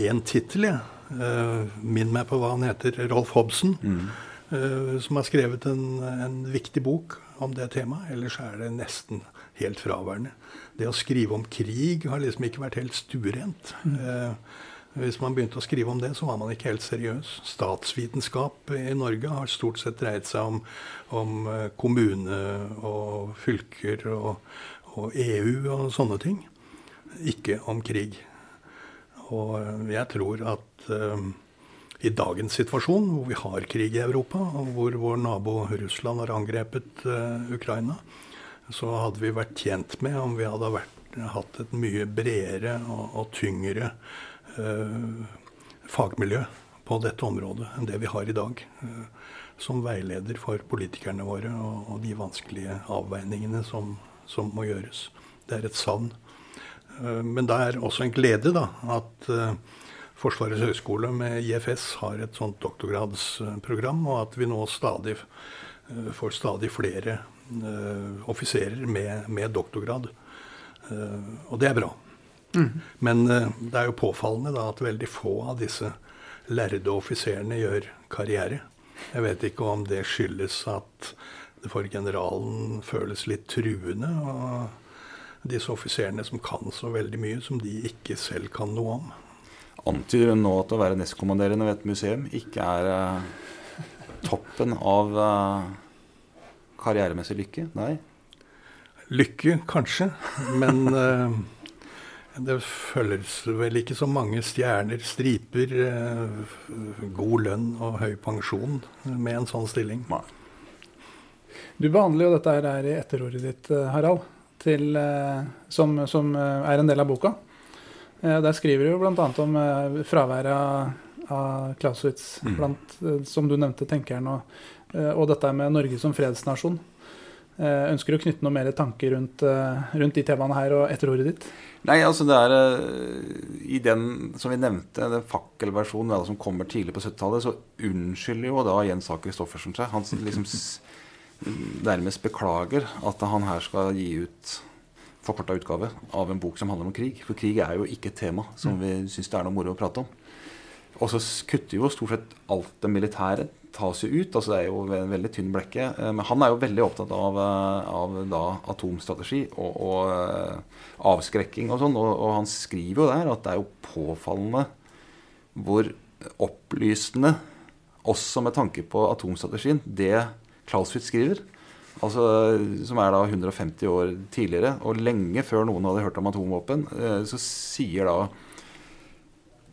[SPEAKER 2] én tittel, jeg. Uh, Minn meg på hva han heter. Rolf Hobson. Mm. Uh, som har skrevet en, en, viktig bok om det temaet. Ellers er det nesten helt fraværende. Det å skrive om krig har liksom ikke vært helt stuerent. Mm. Uh, hvis man begynte å skrive om det, så var man ikke helt seriøs. Statsvitenskap i Norge har stort sett dreid seg om, om kommune og fylker og, og EU og sånne ting. Ikke om krig. Og eh, jeg tror at uh, i dagens situasjon, hvor vi har krig i Europa, og hvor vår nabo Russland har angrepet uh, Ukraina, så hadde vi vært tjent med om vi hadde vært, hatt et mye bredere og, og tyngre uh, fagmiljø på dette området enn det vi har i dag. som veileder for politikerne våre og, og de vanskelige avveiningene som, som må gjøres. Det er et savn. Eh, men det er også en glede da, at eh, Forsvarets høgskole med IFS har et sånt doktorgradsprogram, og at vi nå stadig eh, får stadig flere offiserer med, med, doktorgrad. Og det er bra. Mm. Men det er jo påfallende da, at veldig få av disse lærde offiserene gjør karriere. Jeg vet ikke om det skyldes at for generalen føles litt truende. Og disse offiserene som kan så veldig mye som de ikke selv kan noe om.
[SPEAKER 1] Antyder hun nå at å være nestkommanderende ved et museum ikke er uh, toppen av uh, karrieremessig lykke? Nei?
[SPEAKER 2] Lykke, kanskje. Men uh, det føles vel ikke så mange stjerner, striper, god lønn og høy pensjon med en sånn stilling. Nei.
[SPEAKER 4] Du behandler jo dette her i etterordet ditt, eh, Harald, til, eh, som, som, eh, er en del av boka. Der skriver du bl.a. om fraværet av, av Clausewitz, mm. blant, som du nevnte, tenkeren, og, og dette med Norge som fredsnasjon. Ønsker du å knytte noe mer tanker rundt, rundt de temaene her og etterordet ditt?
[SPEAKER 1] Nei, altså det er I den som vi nevnte, den fakkelversjonen som kommer tidlig på 70-tallet, så unnskylder jo da Jens A. Christoffersen seg. Han liksom nærmest beklager at han her skal gi ut forkorta utgave av en bok som handler om krig. For krig er jo ikke et tema som vi syns det er noe moro å prate om. Og så kutter jo stort sett alt det militære tas jo ut. altså Det er jo en veldig tynn blekke. Eh, men han er jo veldig opptatt av, eh, av da, atomstrategi og, og uh, avskrekking og sånn. Og, og, han skriver jo der at det er jo påfallende hvor opplysende, også med tanke på atomstrategien, det Clauswitz skriver. Altså, som er da 150 år tidligere, og lenge før noen hadde hørt om atomvåpen, så sier da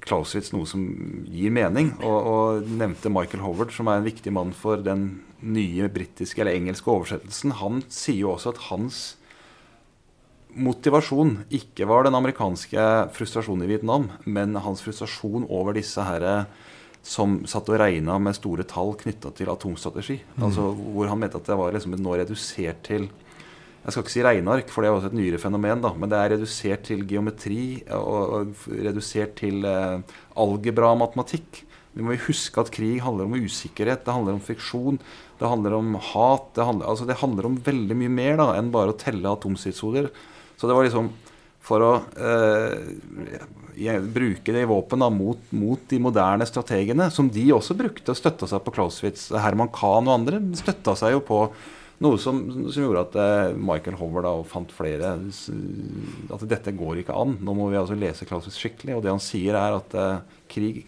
[SPEAKER 1] Clausewitz noe som gir mening, og, og, nevnte Michael Howard, som er en viktig mann for den nye britiske eller engelske oversettelsen. Han sier jo også at hans motivasjon ikke var den amerikanske frustrasjonen i Vietnam, men hans frustrasjon over disse herre som satt og regna med store tall knytta til atomstrategi. Mm. Altså Hvor han mente at det var liksom nå redusert til jeg skal ikke si regneark, for det er også et nyere fenomen. da, Men det er redusert til geometri og, og redusert til eh, algebra-matematikk. Vi må huske at krig handler om usikkerhet, det handler om friksjon, det handler om hat. Det handler, altså det handler om veldig mye mer da, enn bare å telle atomstridshoder. Så det var liksom for å eh, bruke det i våpen da, mot, mot, de moderne strategene, som de også brukte og støtta seg på Clausewitz. Herman Kahn og andre støtta seg jo på noe som, som gjorde at eh, Michael Hover da fant flere At dette går ikke an. Nå må vi altså lese Clausewitz skikkelig. Og det han sier, er at eh, krig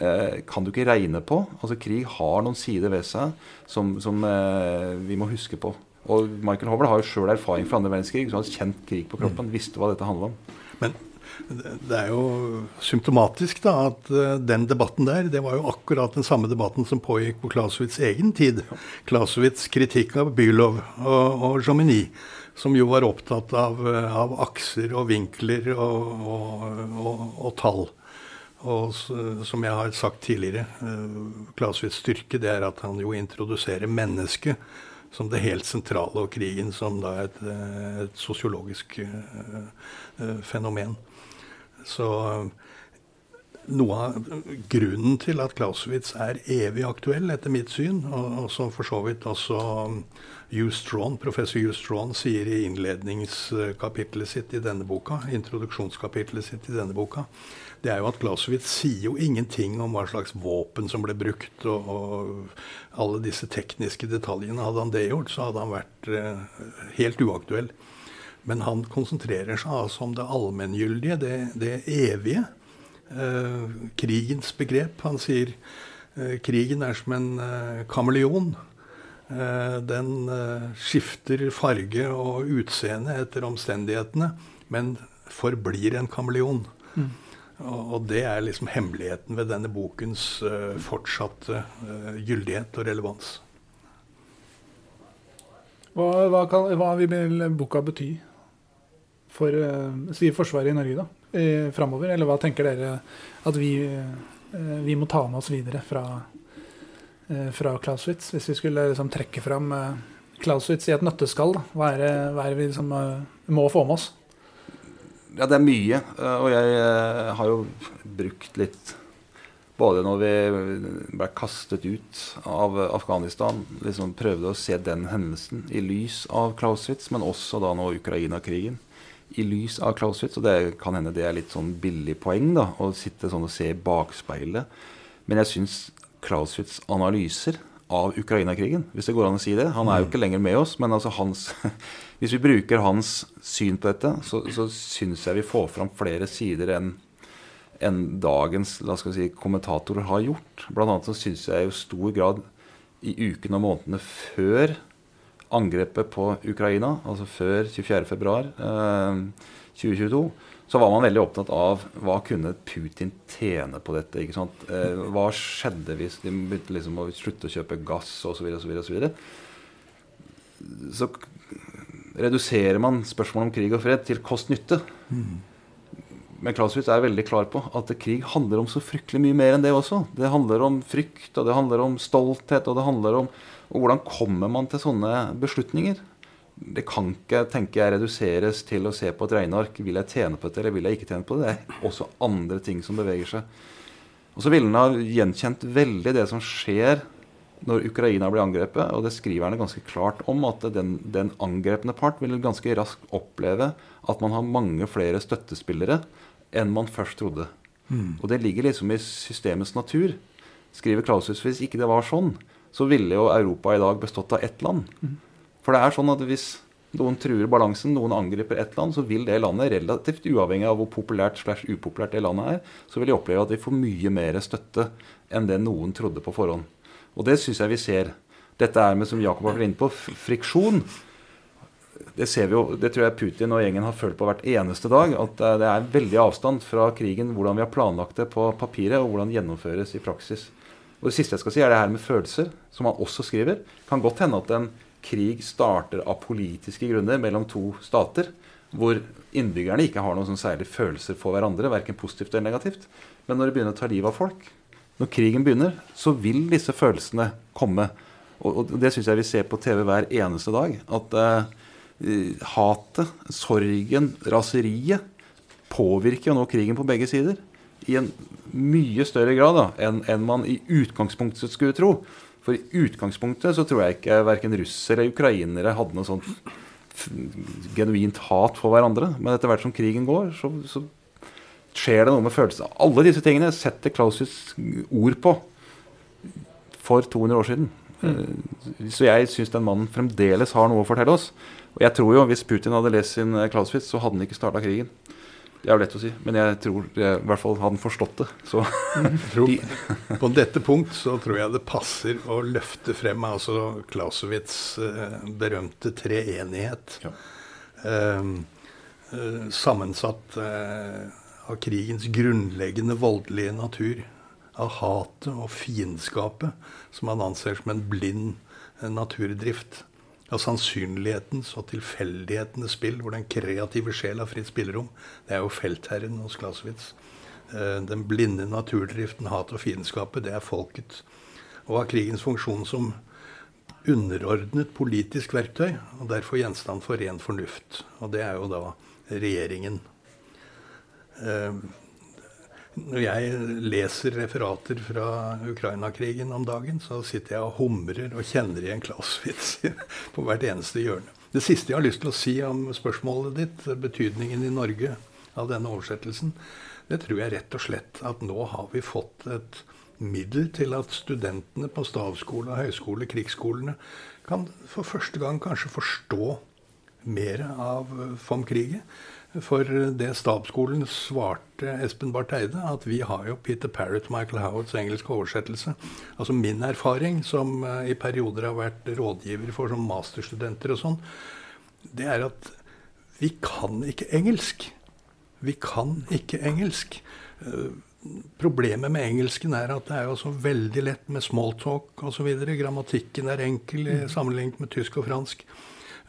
[SPEAKER 1] eh, kan du ikke regne på. Altså Krig har noen sider ved seg som, som eh, vi må huske på. Og Michael Hover har jo sjøl erfaring fra andre verdenskrig, så han har kjent krig på kroppen. Visste hva dette handla om.
[SPEAKER 2] Men det er jo symptomatisk da, at uh, den debatten der, det var jo akkurat den samme debatten som pågikk på Clausewitz' egen tid. Clausewitz' kritikk av Bylov og, og Jomini, som jo var opptatt av, uh, av akser og vinkler og, og, og tall. Og som jeg har sagt tidligere, uh, Clausewitz' styrke det er at han jo introduserer mennesket som det helt sentrale, og krigen som da et, et sosiologisk fenomen. Så noe av grunnen til at Clausewitz er evig aktuell, etter mitt syn, og, og som for så vidt også Hugh Strawn, professor Hugh Strawn sier i innledningskapitlet sitt i denne boka, introduksjonskapitlet sitt i denne boka, det er jo at Clausewitz sier jo ingenting om hva slags våpen som ble brukt, og, og alle disse tekniske detaljene. Hadde han det gjort, så hadde han vært eh, helt uaktuell. Men han konsentrerer seg altså om det allmenngyldige, det, det evige. Eh, krigens begrep. Han sier eh, krigen er som en eh, kameleon. Eh, den eh, skifter farge og utseende etter omstendighetene, men forblir en kameleon. Mm. Og, det er liksom hemmeligheten ved denne bokens eh, fortsatte gyldighet og relevans.
[SPEAKER 4] Hva, hva, kan, hva vil boka bety for si Forsvaret i Norge da, framover? Eller hva tenker dere at vi, vi må ta med oss videre fra, fra Clausewitz? Hvis vi skulle liksom, trekke fram Klauswitz i et nøtteskall. Hva, er det, hva er det vi liksom, må få med oss?
[SPEAKER 1] Ja, det er mye. Og jeg har jo brukt litt både når vi ble kastet ut av Afghanistan, liksom prøvde å se den hendelsen i lys av Clausewitz, men også da nå Ukraina-krigen i lys av Clausewitz. Og det kan hende det er litt sånn billig poeng da, å sitte sånn og se i bakspeilet. Men jeg syns Clausewitz' analyser av Ukraina-krigen, hvis det går an å si det Han er jo ikke lenger med oss, men altså hans Hvis vi bruker hans syn på dette, så, så syns jeg vi får fram flere sider enn enn dagens la skal si, kommentatorer har gjort. Blant annet så syns jeg i stor grad i ukene og månedene før angrepet på Ukraina, altså før 24.2.2022, eh, så var man veldig opptatt av hva kunne Putin tjene på dette. ikke sant? Eh, hva skjedde hvis de begynte liksom å slutte å kjøpe gass osv. Så, videre, så, så reduserer man spørsmålet om krig og fred til kost-nytte. Mm. Men Clausewitz er veldig klar på at krig handler om så fryktelig mye mer enn det også. Det handler om frykt, og det handler om stolthet, og det handler om og hvordan kommer man til sånne beslutninger? Det kan ikke tenker jeg, reduseres til å se på et regneark. Vil jeg tjene på det, eller vil jeg ikke tjene på det? Det er også andre ting som beveger seg. Og så ville han ha gjenkjent veldig det som skjer når Ukraina blir angrepet, og det skriver han ganske klart om, at den, den angrepne part vil ganske raskt oppleve at man har mange flere støttespillere enn man først trodde. Mm. Og det ligger liksom i systemets natur. Skriver Clausius hvis ikke det var sånn, så ville jo Europa i dag bestått av ett land. Mm. For det er sånn at hvis noen truer balansen, noen angriper et land, så vil det landet, relativt uavhengig av hvor populært slash upopulært det landet er, så vil de oppleve at de får mye mer støtte enn det noen trodde på forhånd. Og det syns jeg vi ser. Dette er med, som Jakob har vært inne på, friksjon. Det ser vi jo, det tror jeg Putin og gjengen har følt på hvert eneste dag. At det er veldig avstand fra krigen, hvordan vi har planlagt det på papiret, og hvordan det gjennomføres i praksis. Og Det siste jeg skal si, er det her med følelser, som han også skriver. Kan godt hende at en krig starter av politiske grunner mellom to stater, hvor innbyggerne ikke har noen sånn særlig følelser for hverandre, verken positivt eller negativt. Men når det begynner å ta livet av folk, når krigen begynner, så vil disse følelsene komme. Og, og det syns jeg vi ser på TV hver eneste dag. At eh, hatet, sorgen, raseriet påvirker jo nå krigen på begge sider. I en mye større grad da, enn en man i utgangspunktet skulle tro. For i utgangspunktet så tror jeg ikke verken russere eller ukrainere hadde noe sånt genuint hat for hverandre. Men etter hvert som krigen går, så, så skjer det noe med følelsene. Alle disse tingene setter Clausius ord på for 200 år siden. Mm. Så jeg syns den mannen fremdeles har noe å fortelle oss. Og jeg tror jo hvis Putin hadde lest sin Clausewitz, så hadde han ikke starta krigen. Det er jo lett å si, men jeg tror jeg, i hvert fall han forstått det. Så,
[SPEAKER 2] de. på dette punkt så tror jeg det passer å løfte frem altså Clausewitz' eh, berømte treenighet. Ja. Eh, eh, sammensatt eh, av krigens grunnleggende voldelige natur. Av hatet og fiendskapet, som han anser som en blind eh, naturdrift av sannsynlighetens og tilfeldighetenes spill, hvor den kreative sjel har fritt spillerom. Det er jo feltherren hos Clausewitz. Eh, den blinde naturdriften, hat og fiendskapet, det er folket. Og har krigens funksjon som underordnet politisk verktøy, og derfor gjenstand for ren fornuft. Og det er jo da regjeringen. Eh, når jeg leser referater fra Ukraina-krigen om dagen, så sitter jeg og humrer og kjenner igjen Clausewitz på hvert eneste hjørne. Det siste jeg har lyst til å si om spørsmålet ditt, betydningen i Norge av denne oversettelsen, det tror jeg rett og slett at nå har vi fått et middel til at studentene på stavskole, høyskole, krigsskolene kan for første gang kanskje forstå mer av vom kriget. For det stabsskolen svarte Espen Barth Eide, at vi har jo Peter Parrott, Michael Howards engelske oversettelse. Altså min erfaring, som eh, i perioder har vært rådgiver for som masterstudenter og sånn, det er at vi kan ikke engelsk. Vi kan ikke engelsk. Eh, problemet med engelsken er at det er jo så veldig lett med smalltalk osv. Grammatikken er enkel mm. sammenlignet med tysk og fransk.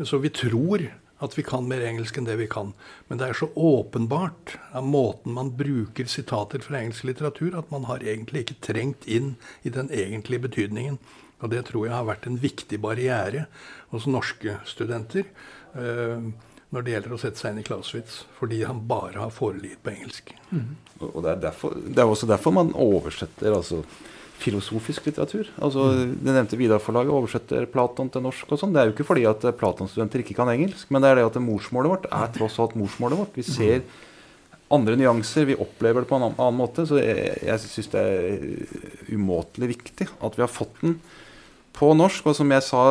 [SPEAKER 2] Så vi tror at vi kan mer engelsk enn det vi kan. Men det er så åpenbart av måten man bruker sitater fra engelsk litteratur, at man har egentlig ikke trengt inn i den egentlige betydningen. Og det tror jeg har vært en viktig barriere hos norske studenter uh, når det gjelder å sette seg inn i Clausewitz, fordi han bare har foreligget på engelsk.
[SPEAKER 1] Mm. Og det er, derfor, det er, også derfor man oversetter altså filosofisk litteratur. Altså, mm. Det nevnte Vidar-forlaget oversetter Platon til norsk. og sånn. Det er jo ikke fordi at Platon-studenter ikke kan engelsk, men det er det at morsmålet vårt er tross alt morsmålet vårt. Vi ser andre nyanser, vi opplever det på en annen måte. Så jeg, jeg syns det er umåtelig viktig at vi har fått den på norsk. Og som jeg sa,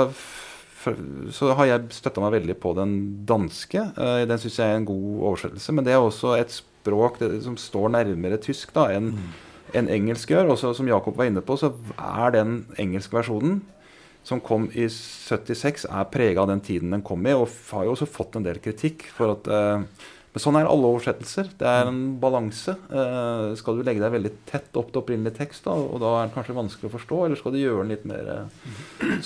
[SPEAKER 1] så har jeg støtta meg veldig på den danske. Eh, den syns jeg er en god oversettelse. Men det er også et språk som står nærmere tysk da, enn mm enn engelsk gjør. Og som Jakob var inne på, så er den engelske versjonen som kom i 76, er prega av den tiden den kom i, og har jo også fått en del kritikk for at eh, Men sånn er alle oversettelser. Det er en balanse. Eh, skal du legge deg veldig tett opp til opprinnelig tekst, da, og da er den kanskje vanskelig å forstå, eller skal du gjøre den litt mer eh.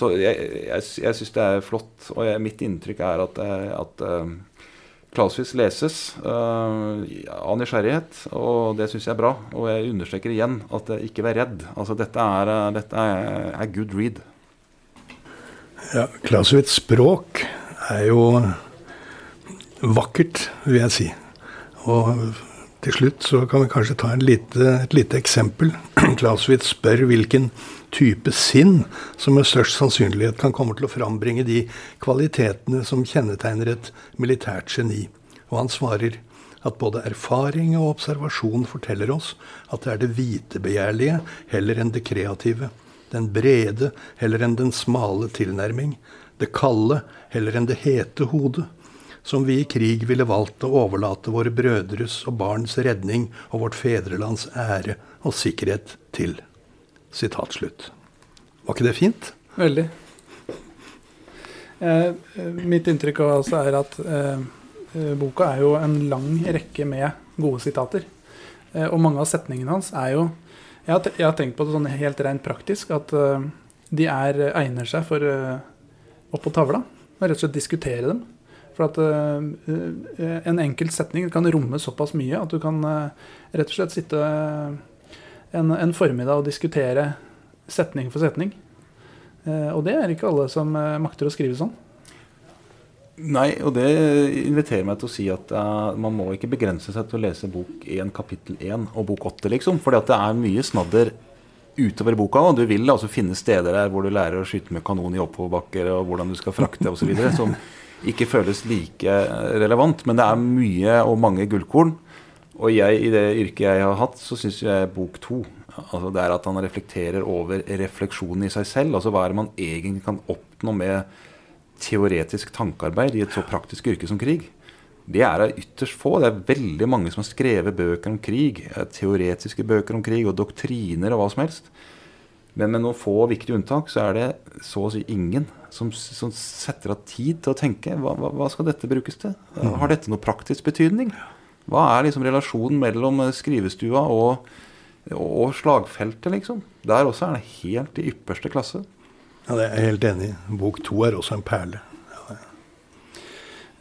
[SPEAKER 1] Så jeg, jeg, jeg syns det er flott, og jeg, mitt inntrykk er at, at Clausewitz leses uh, av nysgjerrighet, og det syns jeg er bra. Og jeg understreker igjen at ikke vær redd. Altså, dette er, uh, dette er, er good read.
[SPEAKER 2] Ja, Clausewitz' språk er jo vakkert, vil jeg si. Og Til slutt så kan vi kanskje ta lite, et lite eksempel. Clausewitz spør hvilken type sinn som med størst sannsynlighet kan komme til å frambringe de kvalitetene som kjennetegner et militært geni. Og han svarer at både erfaring og observasjon forteller oss at det er det vitebegjærlige heller enn det kreative, den brede heller enn den smale tilnærming, det kalde heller enn det hete hodet, som vi i krig ville valgt å overlate våre brødres og barns redning og vårt fedrelands ære og sikkerhet til. Sitat slutt. Var ikke det fint?
[SPEAKER 4] Veldig. Eh, mitt inntrykk også er at eh, eh, boka er jo en lang rekke med gode sitater. Eh, og mange av setningene hans er jo Jeg har, jeg har tenkt på det sånn helt rent praktisk, at eh, de er, egner seg for eh, opp på tavla. Og rett og slett diskutere dem. For at uh, en enkelt setning kan romme såpass mye at du kan uh, rett og slett sitte uh, en, en, formiddag og diskutere setning for setning. og det er ikke alle som makter å skrive sånn.
[SPEAKER 1] Nei, og det inviterer meg til å si at man må ikke begrense seg til å lese bok 1 kapittel 1 og bok 8, liksom. For det er mye snadder utover boka. Og du vil altså finne steder der hvor du lærer å skyte med kanon i oppoverbakker, og hvordan du skal frakte osv. som ikke føles like relevant. Men det er mye og mange gullkorn. Og jeg, i det yrket jeg har hatt, så syns jeg bok to altså det er at han reflekterer over refleksjonen i seg selv. Altså hva er det man egentlig kan oppnå med teoretisk tankearbeid i et så praktisk yrke som krig. Det er det ytterst få. Det er veldig mange som har skrevet bøker om krig. Teoretiske bøker om krig og doktriner og hva som helst. Men med noen få viktige unntak så er det så å si ingen som, som setter av tid til å tenke hva, hva, hva, skal dette brukes til? Har dette noe praktisk betydning? Hva er liksom relasjonen mellom skrivestua og, og slagfeltet, liksom? Der også er det helt i ypperste klasse.
[SPEAKER 2] Ja, det er jeg helt enig i. Bok to er også en perle. Ja,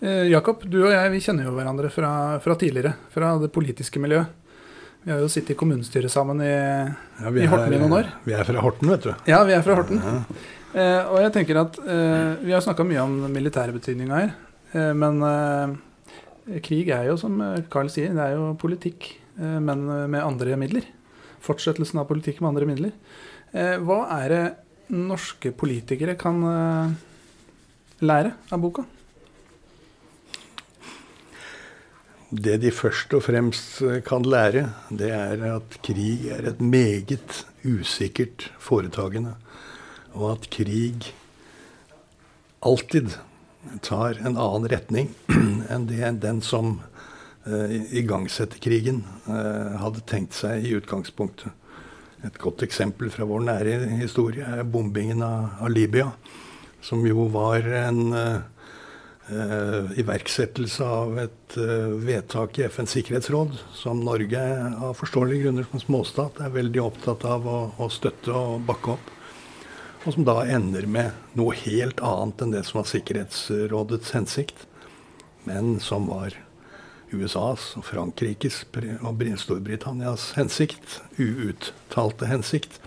[SPEAKER 4] eh, Jakob, du og jeg vi kjenner jo hverandre fra, fra tidligere. Fra det politiske miljøet. Vi har jo sittet i kommunestyret sammen i, ja, i Horten i noen år.
[SPEAKER 2] Vi er fra Horten, vet du.
[SPEAKER 4] Ja, vi er fra Horten. Ja. Eh, og jeg tenker at eh, Vi har snakka mye om militærbetydninga her. Eh, men eh, krig er jo, som Carl sier, det er jo politikk, eh, men med andre midler. Fortsettelsen av politikk med andre midler. Eh, hva er det norske politikere kan lære av boka?
[SPEAKER 2] Det de først og fremst eh, kan lære, det er at krig er et meget usikkert foretagende. Og at krig alltid tar en annen retning enn det, den som eh, igangsetter krigen, eh, hadde tenkt seg i utgangspunktet. Et godt eksempel fra vår nære historie er bombingen av, av Libya, som jo var en uh, iverksettelse av et uh, vedtak i FNs sikkerhetsråd, som Norge av forståelige grunner som småstat er veldig opptatt av å, å, støtte og bakke opp. Og som da ender med noe helt annet enn det som var Sikkerhetsrådets hensikt, men som var USAs og Frankrikes og Storbritannias hensikt, uuttalte hensikt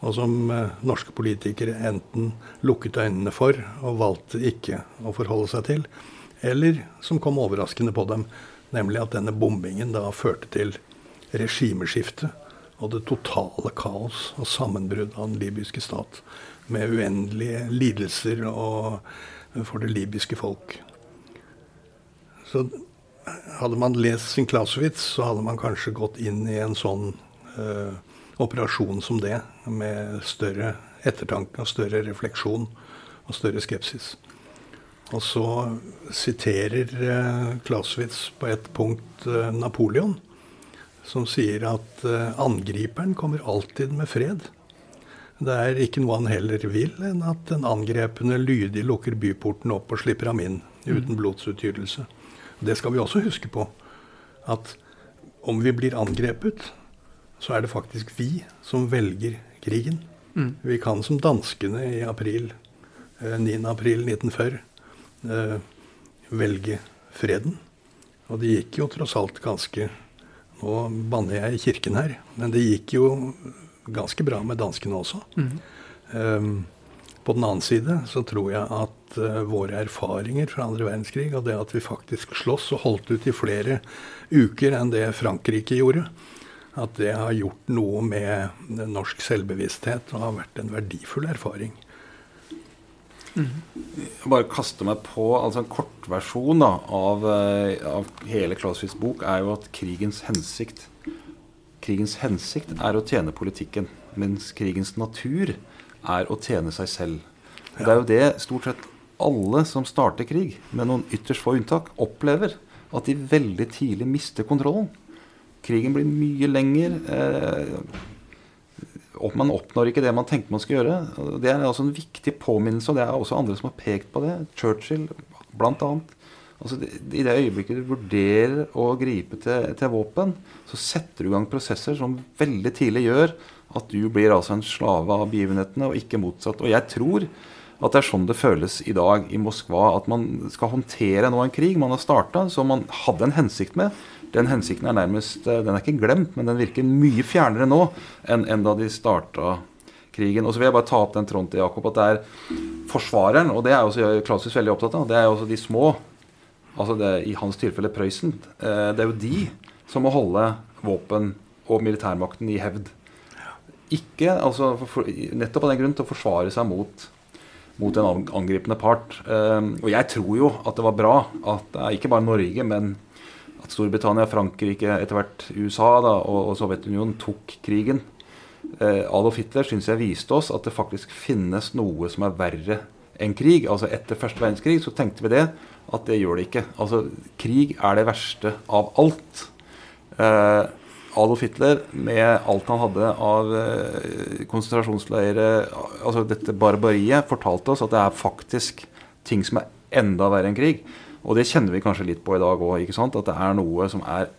[SPEAKER 2] og som eh, norske politikere enten lukket øynene for og valgte ikke å forholde seg til, eller som kom overraskende på dem, nemlig at denne bombingen da førte til regimeskifte og det totale kaos og sammenbrudd av den libyske stat, med uendelige lidelser og, for det libyske folk. Så hadde man lest sin Clausewitz, så hadde man kanskje gått inn i en sånn uh, operasjon som det, med større ettertanke og større refleksjon og større skepsis. Og så siterer eh, Clausewitz på et punkt eh, Napoleon, som sier at eh, angriperen kommer alltid med fred. Det er ikke noe han heller vil enn at den angrepne lydig lukker byporten opp og slipper ham inn uten blodsutgytelse. Det skal vi også huske på. At om vi blir angrepet, så er det faktisk vi som velger krigen. Mm. Vi kan som danskene i april, eh, 9. april 1940 eh, velge freden. Og det gikk jo tross alt ganske Nå banner jeg i kirken her, men det gikk jo ganske bra med danskene også. Mm. Um, På den annen side så tror jeg at uh, våre erfaringer fra andre verdenskrig, og det at vi faktisk sloss og holdt ut i flere uker enn det Frankrike gjorde, at det har gjort noe med norsk selvbevissthet og har vært en verdifull erfaring.
[SPEAKER 1] Jeg bare kaster meg på altså En kortversjon av, eh, av hele Clausewitz' bok er jo at krigens hensikt Krigens hensikt er å tjene politikken, mens krigens natur er å tjene seg selv. Det er jo det stort sett alle som starter krig, med noen ytterst få unntak, opplever. At de veldig tidlig mister kontrollen. Krigen blir mye lenger. Eh, man oppnår ikke det man tenkte man skulle gjøre. Det er altså en viktig påminnelse, og det er også andre som har pekt på det. Churchill bl.a. Altså, I det øyeblikket du vurderer å gripe til, til, våpen, så setter du i gang prosesser som veldig tidlig gjør at du blir altså en slave av begivenhetene, og ikke motsatt. Og jeg tror at det er sånn det føles i dag i Moskva. At man skal håndtere nå en krig man har starta, som man hadde en hensikt med den hensikten er nærmest eh, Den er ikke glemt, men den virker mye fjernere nå enn, enn da de starta krigen. Og så vil jeg bare ta opp den tråden til Jakob, at det er forsvareren, og det er også Clausius veldig opptatt av, det er også de små. Altså det, I hans tilfelle Prøysen. Eh, det er jo de som må holde våpen og militærmakten i hevd. Ikke, altså for, Nettopp av den grunn til å forsvare seg mot, mot en angripende part. Eh, og jeg tror jo at det var bra at ikke bare Norge, men at Storbritannia, Frankrike, etter hvert USA da, og, og Sovjetunionen tok krigen. Eh, Adolf Hitler syns jeg viste oss at det faktisk finnes noe som er verre enn krig. Altså Etter første verdenskrig så tenkte vi det, at det gjør det ikke. Altså Krig er det verste av alt. Eh, Adolf Hitler, med alt han hadde av eh, konsentrasjonsleirer, altså dette barbariet, fortalte oss at det er faktisk ting som er enda verre enn krig. Og det kjenner vi kanskje litt på i dag òg. At det er noe som er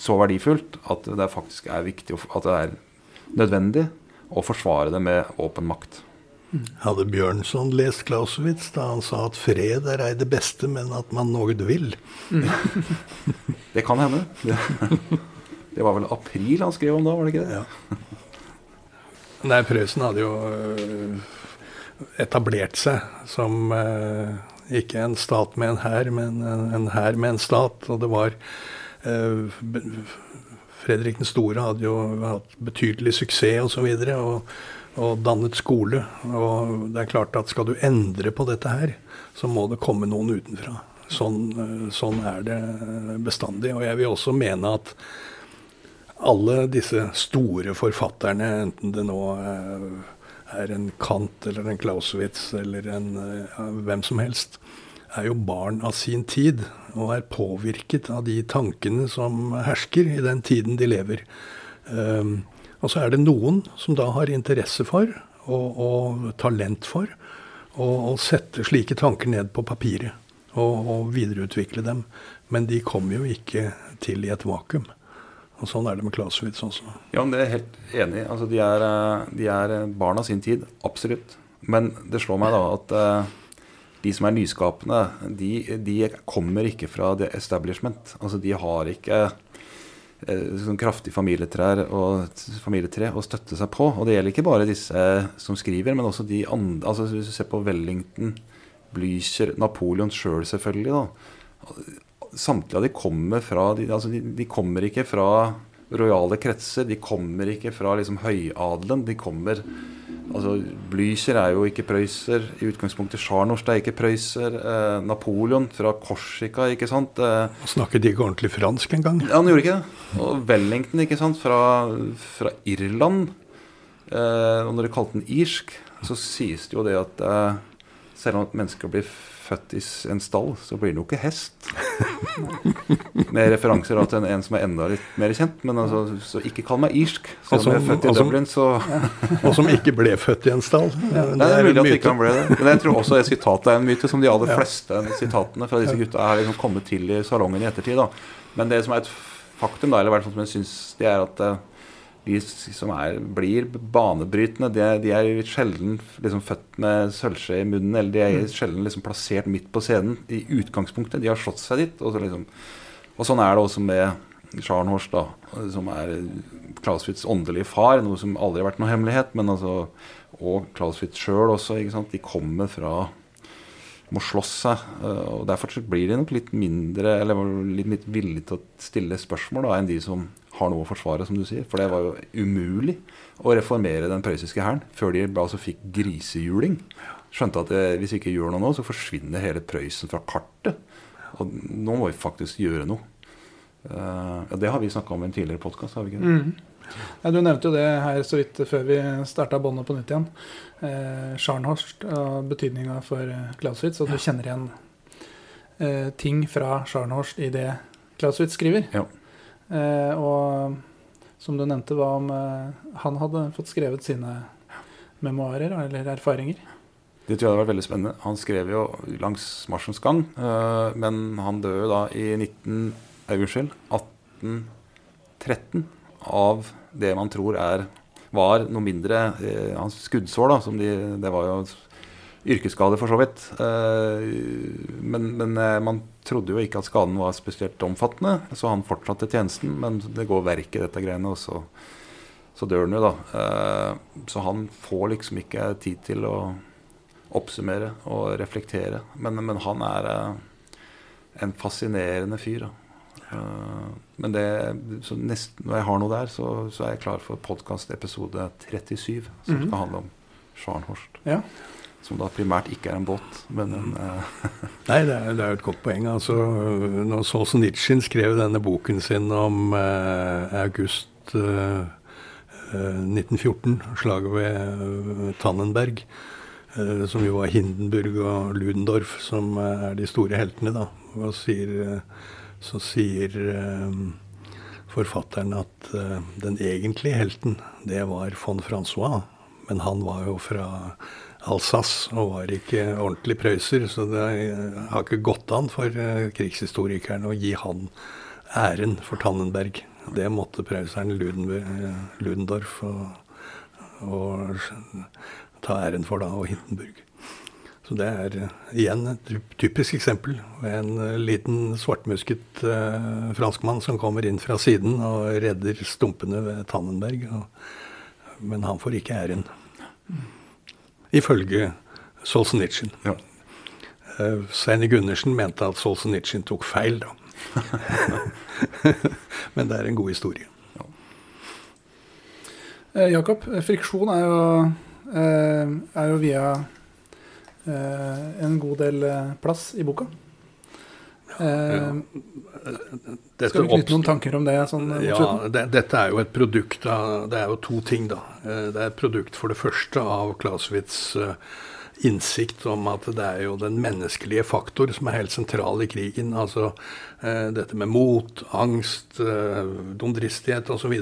[SPEAKER 1] så verdifullt at det faktisk er viktig at det er nødvendig å forsvare det med åpen makt.
[SPEAKER 2] Hadde Bjørnson lest Clausewitz da han sa at fred er ei det beste, men at man noe vil?
[SPEAKER 1] det kan hende. Det, det, var vel april han skrev om da, var det ikke det? Ja.
[SPEAKER 2] Nei, Prøysen hadde jo øh, etablert seg som øh, ikke en stat med en hær, men en hær med en stat. Og det var eh, Fredrik den store hadde jo hatt betydelig suksess osv. Og, så og, og dannet skole. Og det er klart at skal du endre på dette her, så må det komme noen utenfra. Sånn, eh, sånn er det bestandig. Og jeg vil også mene at alle disse store forfatterne, enten det nå er er en Kant eller en Clausewitz eller en, uh, hvem som helst, er jo barn av sin tid og er påvirket av de tankene som hersker i den tiden de lever. Um, og så er det noen som da har interesse for og, og talent for å sette slike tanker ned på papiret og, og videreutvikle dem. Men de kommer jo ikke til i et vakuum. Og Sånn er det med Clausewitz også.
[SPEAKER 1] Ja, men Det er jeg helt enig i. Altså, de, er, eh, de er eh, barn av sin tid. Absolutt. Men det slår meg da at uh, de som er nyskapende, de, de, kommer ikke fra the establishment. Altså, de har ikke sånn kraftig familietrær og familietre å støtte seg på. Og det gjelder ikke bare disse som skriver, men også de andre. Altså, hvis du ser på Wellington, Blücher, Napoleon sjøl selv selvfølgelig. da samtlige av de kommer fra de, altså de, de, kommer ikke fra rojale kretser. De kommer ikke fra liksom høyadelen. De kommer altså Blücher er jo ikke prøyser. I utgangspunktet Scharnhorst er ikke prøyser. Eh, Napoleon fra Korsika, ikke sant. Eh,
[SPEAKER 2] Snakket de ikke ordentlig fransk engang?
[SPEAKER 1] Ja, han gjorde ikke det. Og Wellington, ikke sant, fra, fra Irland. Eh, og når de kalte den irsk, så sies det jo det at eh, selv om mennesker blir født i en stall, så blir det jo ikke hest. Med referanser til en som er enda litt mer kjent. Men altså, så ikke kall meg irsk. Selv om jeg er født i Dublin, så
[SPEAKER 2] Og som ikke ble født i en stall.
[SPEAKER 1] Ja, det, er, mulig at ikke han ble det. Men jeg tror også det sitatet er en myte, som de aller fleste sitatene fra disse gutta har liksom kommet til i salongen i ettertid. Da. Men det som er et faktum, da, eller i hvert fall som jeg syns, det er at uh, de som er, blir banebrytende, de de er sjelden liksom født med sølvskje i munnen. Eller de er mm. sjelden liksom plassert midt på scenen i utgangspunktet. De har slått seg dit. Og, så liksom, og sånn er det også med Scharnhorst, da, som er Clauswitz' åndelige far. Noe som aldri har vært noe hemmelighet. Men altså, og Clausewitz sjøl også, de kommer fra må slåss seg. eh, og Derfor blir de nok litt mindre Eller litt, litt villige til å stille spørsmål da, enn de som har noe å forsvare, som du sier. For det var jo umulig å reformere den prøyssiske hæren før de altså fikk grisehjuling. Skjønte at det, hvis vi ikke gjør noe nå, så forsvinner hele Prøysen fra kartet. Og nå må vi faktisk gjøre noe. Uh, ja, det har vi snakka om i en tidligere podkast, har vi ikke det?
[SPEAKER 4] Mm. Ja, du nevnte jo det her så vidt før vi starta båndet på nytt igjen. Eh, Scharnhorst og betydninga for eh, Clausewitz. Og du kjenner igjen eh, ting fra Scharnhorst i det Clausewitz skriver.
[SPEAKER 1] Ja.
[SPEAKER 4] Eh, og som du nevnte, hva om eh, han hadde fått skrevet sine memoarer eller erfaringer?
[SPEAKER 1] Det tror jeg hadde vært veldig spennende. Han skrev jo langs marsjens gang, eh, men han døde da i 19, eh, unnskyld, 1813 av det man tror er var noe mindre eh, hans skuddsår, da, som de, det var jo yrkesskade for så vidt. Eh, men, men eh, man trodde jo ikke at skaden var spesielt omfattende, så han fortsatte tjenesten. Men det går verk i dette greiene, og så, så dør han jo, da. Eh, så han får liksom ikke tid til å oppsummere og reflektere. Men, men han er eh, en fascinerende fyr. Da. Eh, men det, så nest, når jeg har noe der, så, så er jeg klar for podkast episode 37, som
[SPEAKER 4] Mhm.
[SPEAKER 1] skal handle om Sjarnhorst.
[SPEAKER 4] Ja.
[SPEAKER 1] Som da primært ikke er en båt, men en eh,
[SPEAKER 2] Nei, det er, det er jo et godt poeng. Altså, når Solzjenitsyn skrev denne boken sin om eh, august eh, eh, 1914, slaget ved eh, Tannenberg, eh, som jo var Hindenburg og Ludendorff som eh, er de store heltene, da, og sier, eh, så sier eh, forfatteren at eh, den egentlige helten, det var von Francois. Men han var jo fra Alsace og var ikke ordentlig prøyser, så det eh, har ikke gått an for krigshistorikerne krigshistorikeren å gi han æren for Tannenberg. Det måtte prøyseren eh, Ludendorff og, og ta æren for da, og Hindenburg. Så det er eh, igjen et typisk eksempel. En eh, liten svartmusket eh, franskmann som kommer inn fra siden og redder stumpene ved Tannenberg. Og, men han får ikke æren. Ifølge Solzjenitsyn.
[SPEAKER 1] ja.
[SPEAKER 2] Uh, Svein Gundersen mente at Solzjenitsyn tok feil, da. men det er en god historie.
[SPEAKER 4] Eh, Jakob, eh, friksjon er jo, eh, er jo via eh, en god del eh, plass i boka. Eh,
[SPEAKER 2] Dette
[SPEAKER 4] skal vi knytte noen tanker om det? Sånn,
[SPEAKER 2] Ja, det, dette er jo et produkt av Det er jo to ting, da. Eh, Det er et produkt for det første av Clausewitz' eh, innsikt om at det er jo den menneskelige faktor som er helt sentral i krigen. Altså eh, dette med mot, angst, eh, dumdristighet osv.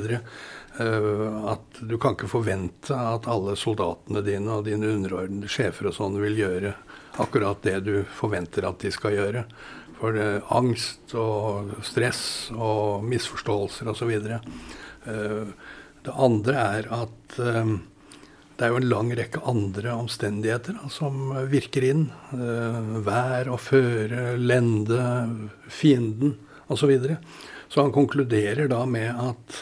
[SPEAKER 2] Uh, at du kan ikke forvente at alle soldatene dine og dine underordnede sjefer og sånn vil gjøre akkurat det du forventer at de skal gjøre. For eh, angst og stress og misforståelser osv. Uh, det andre er at eh, det er jo en lang rekke andre omstendigheter da, som virker inn. Eh, vær og føre, lende, fienden osv. Så, videre. så han konkluderer da med at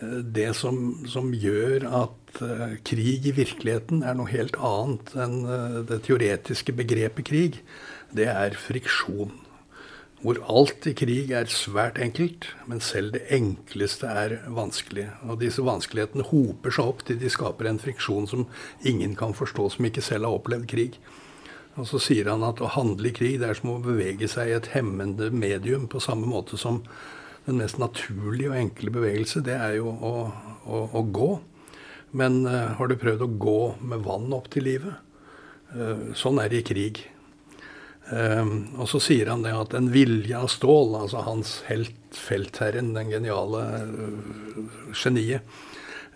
[SPEAKER 2] eh, det som, som gjør at eh, krig i virkeligheten er noe helt annet enn eh, det teoretiske begrepet krig, det er friksjon. Hvor alt i krig er svært enkelt, men selv det enkleste er vanskelig. Og disse vanskelighetene hoper seg opp til de skaper en friksjon som ingen kan forstå som ikke selv har opplevd krig. Og så sier han at å handle i krig det er som å bevege seg i et hemmende medium, på samme måte som den mest naturlige og enkle bevegelse, det er jo å, å, å gå. Men uh, har du prøvd å gå med vann opp til livet? Uh, sånn er det i krig. Um, og så sier han det at en vilje av stål, altså hans helt, feltherren, den geniale uh, geniet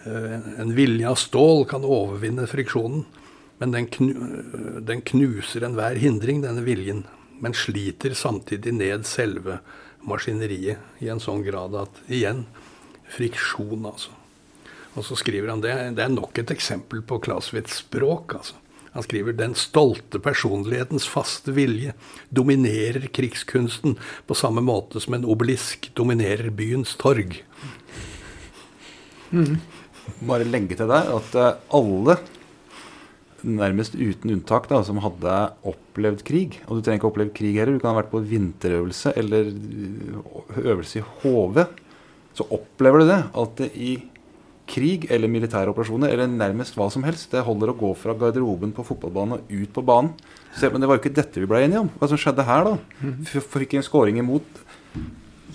[SPEAKER 2] uh, En vilje av stål kan overvinne friksjonen, men den, knu, uh, den knuser enhver hindring, denne viljen. Men sliter samtidig ned selve maskineriet i en sånn grad at igjen friksjon, altså. Og så skriver han det. Det er nok et eksempel på Clausewitz' språk, altså. Han skriver den stolte personlighetens faste vilje dominerer krigskunsten på samme måte som en obelisk dominerer byens torg.
[SPEAKER 1] Bare legge til der at eh, alle nærmest uten unntak da, som hadde opplevd krig. Og du trenger ikke ha opplevd krig heller. Du kan ha vært på vinterøvelse eller øvelse i HV. Så opplever du det. At det i krig eller militære operasjoner eller nærmest hva som helst, det holder å gå fra garderoben på fotballbanen og ut på banen. Så, men det var jo ikke dette vi ble enige om. Hva som skjedde her, da? Fikk en scoring imot.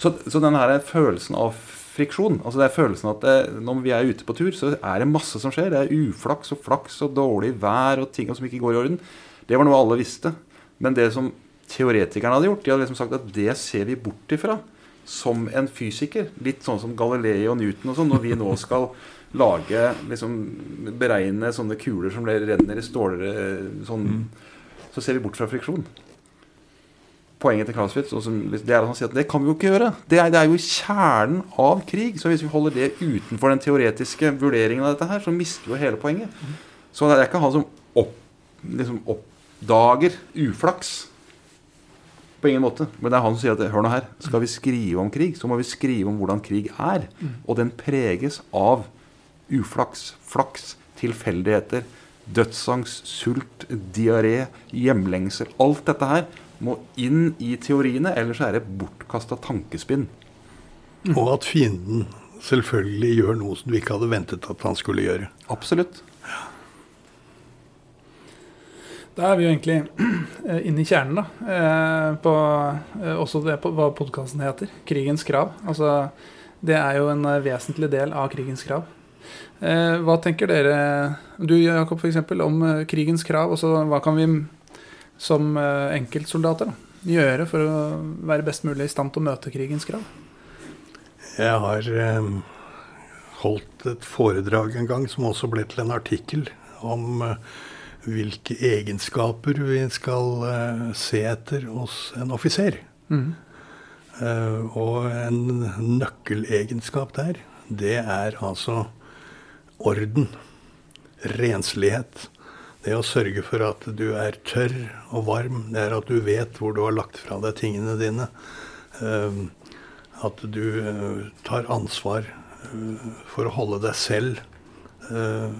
[SPEAKER 1] Så, så den her følelsen av friksjon. Altså det er følelsen at det, Når vi er ute på tur, så er det masse som skjer. Det er uflaks og flaks og dårlig vær og ting som ikke går i orden. Det var noe alle visste. Men det som teoretikerne hadde gjort, de hadde liksom sagt at det ser vi bort ifra som en fysiker. Litt sånn som Galilei og Newton og sånn. Når vi nå skal lage liksom, Beregne sånne kuler som renner i stålere sånn, mm. Så ser vi bort fra friksjon poenget til Clausewitz det er at han sier at det kan vi jo ikke gjøre. Det er, det er, jo kjernen av krig. Så hvis vi holder det utenfor den teoretiske vurderingen av dette her, så mister vi jo hele poenget. Så det er ikke han som opp, liksom oppdager uflaks. På ingen måte. Men det er han som sier at hør nå her, skal vi skrive om krig, så må vi skrive om hvordan krig er. Og den preges av uflaks, flaks, tilfeldigheter, dødsangst, sult, diaré, hjemlengsel. Alt dette her må inn i teoriene, ellers er det bortkasta tankespinn.
[SPEAKER 2] Mm. Og at fienden selvfølgelig gjør noe som du ikke hadde ventet at han skulle gjøre.
[SPEAKER 1] Absolutt.
[SPEAKER 4] Da er vi jo egentlig inne i kjernen, da. Eh, på, eh, også det på hva podkasten heter. 'Krigens krav'. Altså, det er jo en vesentlig del av krigens krav. Eh, hva tenker dere, du Jakob, f.eks., om krigens krav? Også, hva kan vi som eh, enkeltsoldater da, gjøre for å være best mulig i stand til å møte krigens krav?
[SPEAKER 2] Jeg har eh, holdt et foredrag en gang som også ble til en artikkel om eh, hvilke egenskaper vi skal eh, se etter hos en offiser. Mm. Eh, og en nøkkelegenskap der, det er altså orden. Renslighet. Det å sørge for at du er tørr og varm, det er at du vet hvor du har lagt fra deg tingene dine. Ehm, at du eh, tar ansvar eh, for å holde deg selv eh,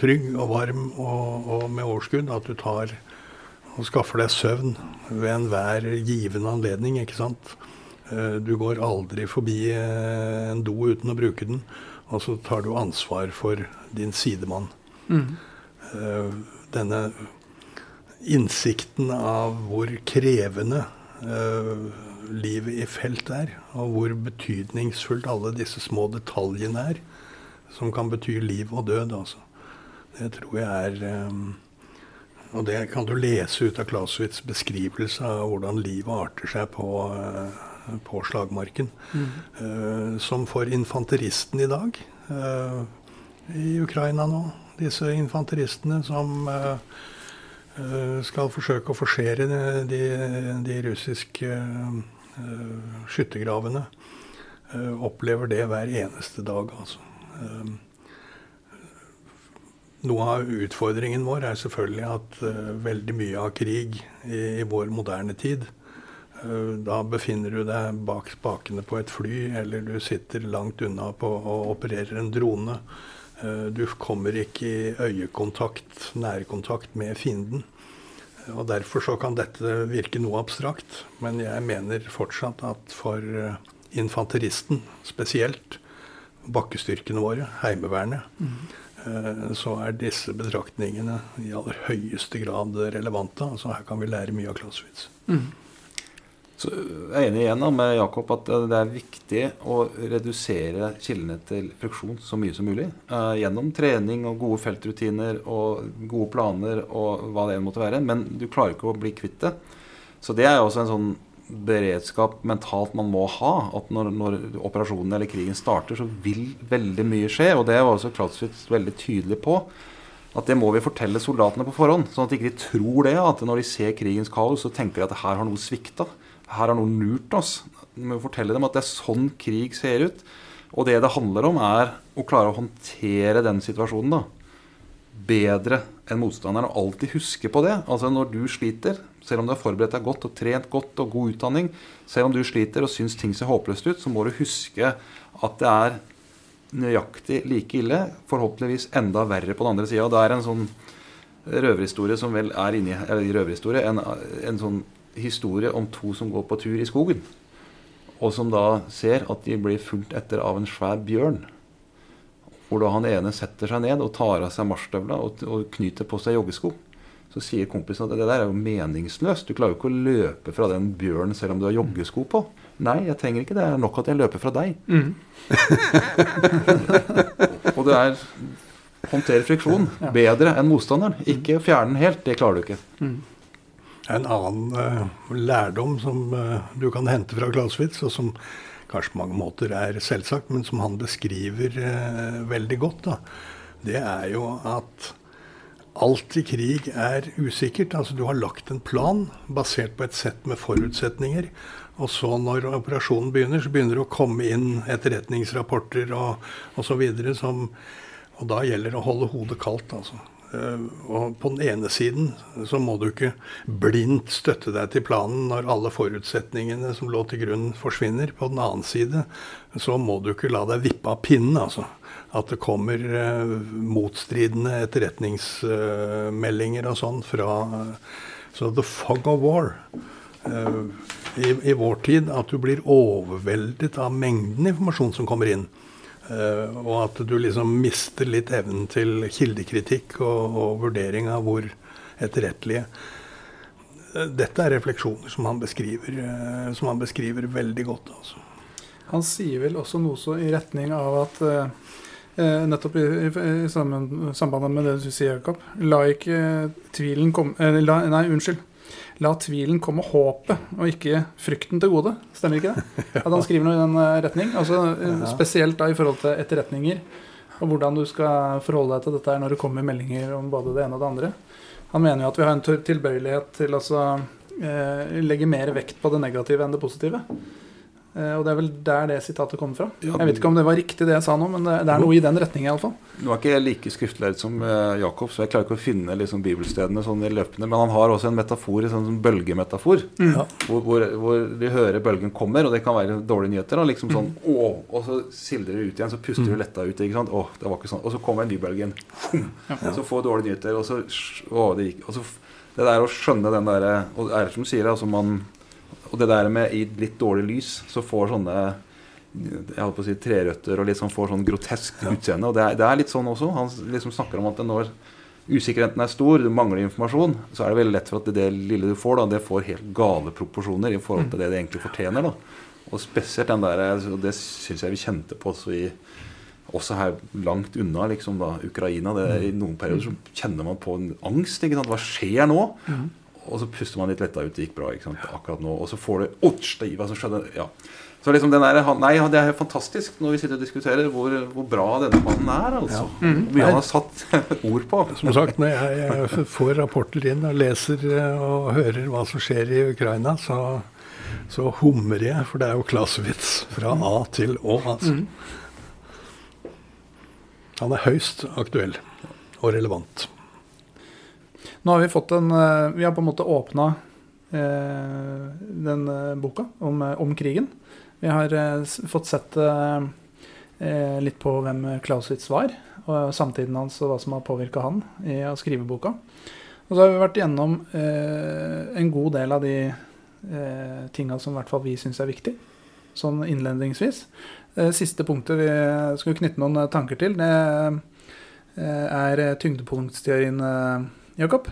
[SPEAKER 2] trygg og varm og, og med overskudd. At du tar og skaffer deg søvn ved enhver givende anledning. ikke sant? Du går aldri forbi en do uten å bruke den. Og så tar du ansvar for din sidemann. Mm denne innsikten av hvor krevende livet i felt er, og hvor betydningsfullt alle disse små detaljene er, som kan bety liv og død, altså. Det tror jeg er um, Og det kan du lese ut av Clausewitz' beskrivelse av hvordan livet arter seg på, uh, på slagmarken. Mm. Uh, som for infanteristen i dag, i Ukraina nå, disse infanteristene som skal forsøke å forsere de, de russiske skyttergravene. Opplever det hver eneste dag, altså. Noe av utfordringen vår er selvfølgelig at veldig mye av krig i, i vår moderne tid da befinner du deg bak spakene på et fly, eller du sitter langt unna på og opererer en drone. Uh, du kommer ikke i øyekontakt, nærkontakt med fienden. Og Derfor så kan dette virke noe abstrakt, men jeg mener fortsatt at for infanteristen spesielt, bakkestyrkene våre, Heimevernet, mm. Så er disse betraktningene i aller høyeste grad relevante. Altså Her kan vi lære mye av Clausewitz. Mm.
[SPEAKER 1] Så jeg er enig igjen med Jakob at det er viktig å redusere kildene til friksjon så mye som mulig. Uh, gjennom trening og gode feltrutiner og gode planer og hva det måtte være. Men du klarer ikke å bli kvitt det. Så det er også en sånn beredskap mentalt man må ha. At når, når operasjonen eller krigen starter, så vil veldig mye skje. Og det var også Clausewitz veldig tydelig på. At det må vi fortelle soldatene på forhånd. Sånn at de ikke tror det. At når de ser krigens kaos, så tenker de at her har noe svikta her har noen lurt oss. Vi må fortelle dem at det er sånn krig ser ut. Og det det handler om, er å klare å håndtere den situasjonen da, bedre enn motstanderen. Og alltid huske på det. Altså Når du sliter, selv om du har forberedt deg godt og trent godt og god utdanning, selv om du sliter og syns ting ser håpløst ut, så må du huske at det er nøyaktig like ille, forhåpentligvis enda verre på den andre sida. Det er en sånn røverhistorie som vel er inni eller røverhistorie, en, en sånn historie om to som går på tur i skogen. Og som da ser at de blir fulgt etter av en svær bjørn. Hvor da han ene setter seg ned og tar av seg marsjstøvla og, og knyter på seg joggesko. Så sier kompisen at det der er jo meningsløst. Du klarer jo ikke å løpe fra den bjørnen selv om du har joggesko på. Nei, jeg trenger ikke det. Det er nok at jeg løper fra deg.
[SPEAKER 4] Mm.
[SPEAKER 1] og det er håndtere friksjon bedre enn motstanderen. Ikke fjerne den helt. Det klarer du ikke.
[SPEAKER 4] Mm.
[SPEAKER 2] En annen uh, lærdom som uh, du kan hente fra Clausewitz, og som kanskje på mange måter er selvsagt, men som han beskriver eh, veldig godt, da, det er jo at alt i krig er usikkert. Altså Du har lagt en plan basert på et sett med forutsetninger. Og så når operasjonen begynner, så begynner det å komme inn etterretningsrapporter og osv. Og da gjelder det å holde hodet kaldt. altså. Eh, og på den ene siden så må du ikke blindt støtte deg til planen når alle forutsetningene som lå til grunn, forsvinner. På den annen side så må du ikke la deg vippe av pinnen. altså. At det kommer uh, motstridende etterretningsmeldinger og sånn fra uh, Så the fog of war. I, I, vår tid at du blir overveldet av mengden informasjon som kommer inn. Uh, og at du liksom mister litt evnen til kildekritikk og, og vurdering av hvor etterrettelige. Uh, dette er refleksjoner som han beskriver, uh, som han beskriver veldig godt. Altså.
[SPEAKER 4] Han sier vel også noe så i retning av at nettopp i, i, i sambandet med det du sier, Jakob, la ikke tvilen komme Nei, unnskyld. La tvilen komme håpet, og ikke frykten til gode. Stemmer ikke det? At han skriver noe i den eh, retning. Altså, eh, spesielt da i forhold til etterretninger, og hvordan du skal forholde deg til dette når det kommer meldinger om både det ene og det andre. Han mener jo at vi har en tilbøyelighet til å altså, eh, legge mer vekt på det negative enn det positive. Eh, og det er vel der det sitatet kommer fra. Ja, jeg vet ikke om det var riktig det jeg sa nå, men det, er noe i den retningen iallfall.
[SPEAKER 1] Nå er ikke jeg like skriftlærd som uh, Jakob, så jeg klarer ikke å finne liksom, bibelstedene sånn i løpende. Men han har også en metafor, en sånn bølgemetafor, ja. hvor, hvor, hvor, de hører bølgen kommer, og det kan være dårlige nyheter. Og liksom sånn, mm. å, og så sildrer det ut igjen, så puster du mm. letta ut. ikke sant? Å, det var ikke sånn. Og så kommer en ny bølge inn. Ja. Så får dårlige nyheter, og så, å, det gikk. Og så det der å skjønne den derre Og det er som du sier, altså man og det der med i litt dårlig lys, så får sånne jeg holdt på å si trerøtter og sånn får sånn grotesk utseende. Og det er, det er, litt sånn også. Han liksom snakker om at når usikkerheten er stor, du mangler informasjon, så er det veldig lett for at det, det lille du får, da, det får helt gale proporsjoner i forhold til det det egentlig fortjener. da. Og spesielt den der, og det syns jeg vi kjente på også i også her langt unna liksom da, Ukraina. Det, I noen perioder så kjenner man på en angst. ikke sant? Hva skjer nå? Og så puster man litt letta ut. Det gikk bra ikke sant? akkurat nå. Og så får du oh, hva som skjedde? Ja. Så liksom den der, Nei, det er fantastisk når vi sitter og diskuterer hvor, hvor bra denne mannen er. altså. Ja. Mm. Mye han har satt ord på.
[SPEAKER 2] Som sagt, når jeg, jeg, får rapporter inn og leser eh, og hører hva som skjer i Ukraina, så, så humrer jeg. For det er jo klassevits fra A til Å. altså. Mm. Han er høyst aktuell og relevant.
[SPEAKER 4] Nå har vi fått en eh, Vi har på en måte åpna eh, den eh, boka om, om, krigen. Vi har fått sett litt på hvem Clausewitz var, og samtiden hans og hva som har påvirka han i å skrive boka. Og så har vi vært gjennom en god del av de eh, tinga som i hvert fall vi syns er viktig, sånn innledningsvis. siste punktet vi skal knytte noen tanker til, det er tyngdepunktsteorien Jakob?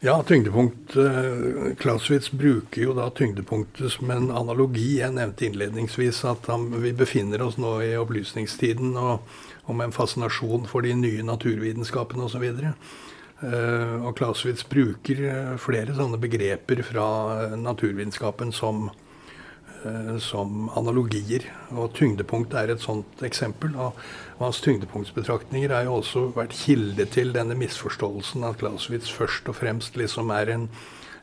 [SPEAKER 2] Ja, tyngdepunkt eh, Clausewitz bruker jo da tyngdepunktet som en analogi. Jeg nevnte innledningsvis at han, vi befinner oss nå i opplysningstiden og, og med en fascinasjon for de nye naturvitenskapene osv. Uh, og Clausewitz bruker eh, flere sånne begreper fra naturvitenskapen som Eh, som analogier. Og tyngdepunkt er et sånt eksempel. Og, hans tyngdepunktsbetraktninger har jo også vært kilde til denne misforståelsen at Clausewitz først og fremst liksom er en,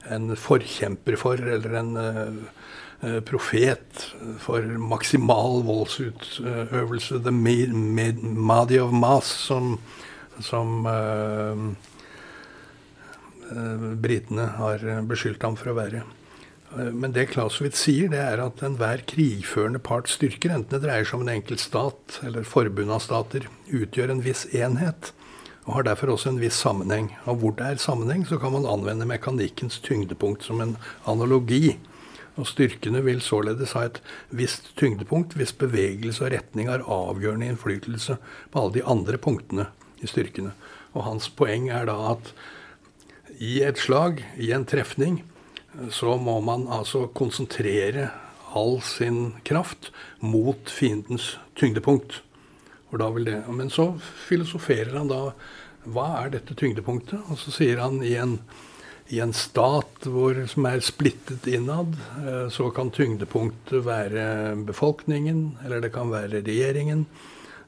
[SPEAKER 2] en forkjemper for, eller en uh, profet for maksimal voldsutøvelse. The Madi of Mass, som, som uh, uh, britene har beskyldt ham for å være. Eh, men det Clausewitz sier, det er at enhver krigførende parts styrker, enten det dreier seg om en enkelt stat eller forbund av stater, utgjør en viss enhet. og har derfor også en viss sammenheng. Og hvor det er sammenheng, så kan man anvende mekanikkens tyngdepunkt som en analogi. Og styrkene vil således ha et visst tyngdepunkt hvis bevegelse og retning har avgjørende innflytelse på alle de andre punktene i styrkene. Og hans poeng er da at i et slag, i en trefning, så må man altså konsentrere all sin kraft mot fiendens tyngdepunkt. Det, men så filosoferer han da hva er dette tyngdepunktet? Og så sier han i en, i en stat hvor, som er splittet innad, eh, så kan tyngdepunktet være befolkningen, eller det kan være regjeringen.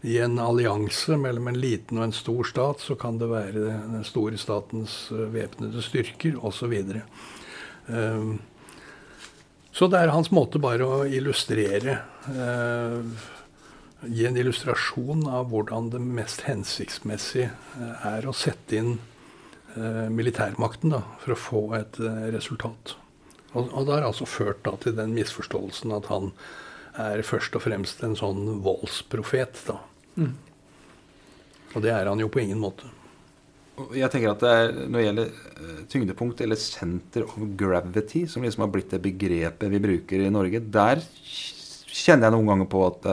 [SPEAKER 2] I en allianse mellom en liten og en stor stat så kan det være den store statens eh, væpnede styrker osv. Så, um, så det er hans måte bare å illustrere uh, gi en illustrasjon av hvordan det mest hensiktsmessige eh, er å sette inn eh, militærmakten da, for å få et eh, resultat. Og, og, det har altså ført da, til den misforståelsen at han er først og fremst en sånn voldsprofet. da. Mm. Og det er han jo på ingen måte.
[SPEAKER 1] Jeg tenker at er, Når det gjelder tyngdepunkt, eller center of gravity, som liksom har blitt det begrepet vi bruker i Norge, der kjenner jeg noen ganger på at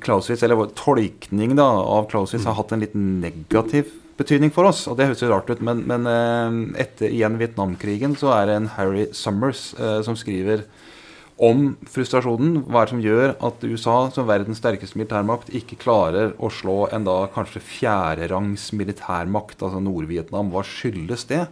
[SPEAKER 1] Clausewitz, eller tolkning da, av Clausewitz har hatt en litt negativ betydning for oss. Og det høres jo rart ut, men, men eh, etter igjen Vietnamkrigen så er det en Harry Summers eh, som skriver om frustrasjonen. Hva er det som gjør at USA, som verdens sterkeste militærmakt, ikke klarer å slå en da kanskje fjerderangs militærmakt, altså Nord-Vietnam? Hva skyldes det?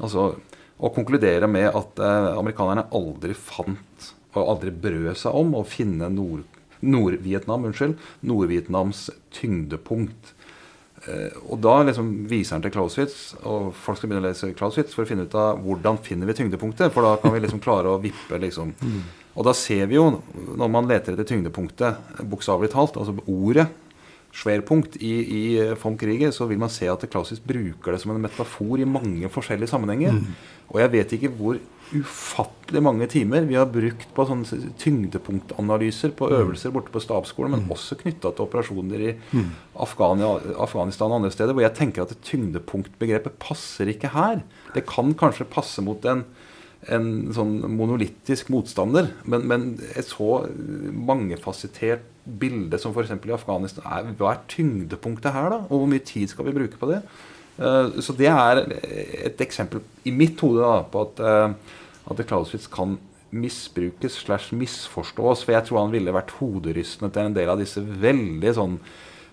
[SPEAKER 1] Altså, Å konkludere med at eh, amerikanerne aldri fant og aldri brød seg om å finne Nord Nord-Vietnam, unnskyld, Nord-Vietnams tyngdepunkt. Eh, og da liksom viser han til Clausewitz, og folk skal begynne å lese Clausewitz for å finne ut av hvordan finner vi tyngdepunktet. For da kan vi liksom klare å vippe, liksom. Mm. Og da ser vi jo, når man leter etter tyngdepunktet, bokstavelig talt, altså ordet sværpunkt i, i von Krieger, så vil man se at Klausis bruker det som en metafor i mange forskjellige sammenhenger. Mm. Og jeg vet ikke hvor ufattelig mange timer vi har brukt på sånne tyngdepunktanalyser på mm. øvelser borte på stabsskolen, men mm. også knytta til operasjoner i mm. Afghanistan og andre steder, hvor jeg tenker at tyngdepunktbegrepet passer ikke her. Det kan kanskje passe mot en, en sånn monolittisk motstander, men, men et så mangefasettert bilde som f.eks. i Afghanistan er, Hva er tyngdepunktet her, da? Og hvor mye tid skal vi bruke på det? Eh, så det er et eksempel i mitt hode da, på at, uh, at Clausewitz kan misbrukes slash misforstås. For jeg tror han ville vært hoderystende til en del av disse veldig sånn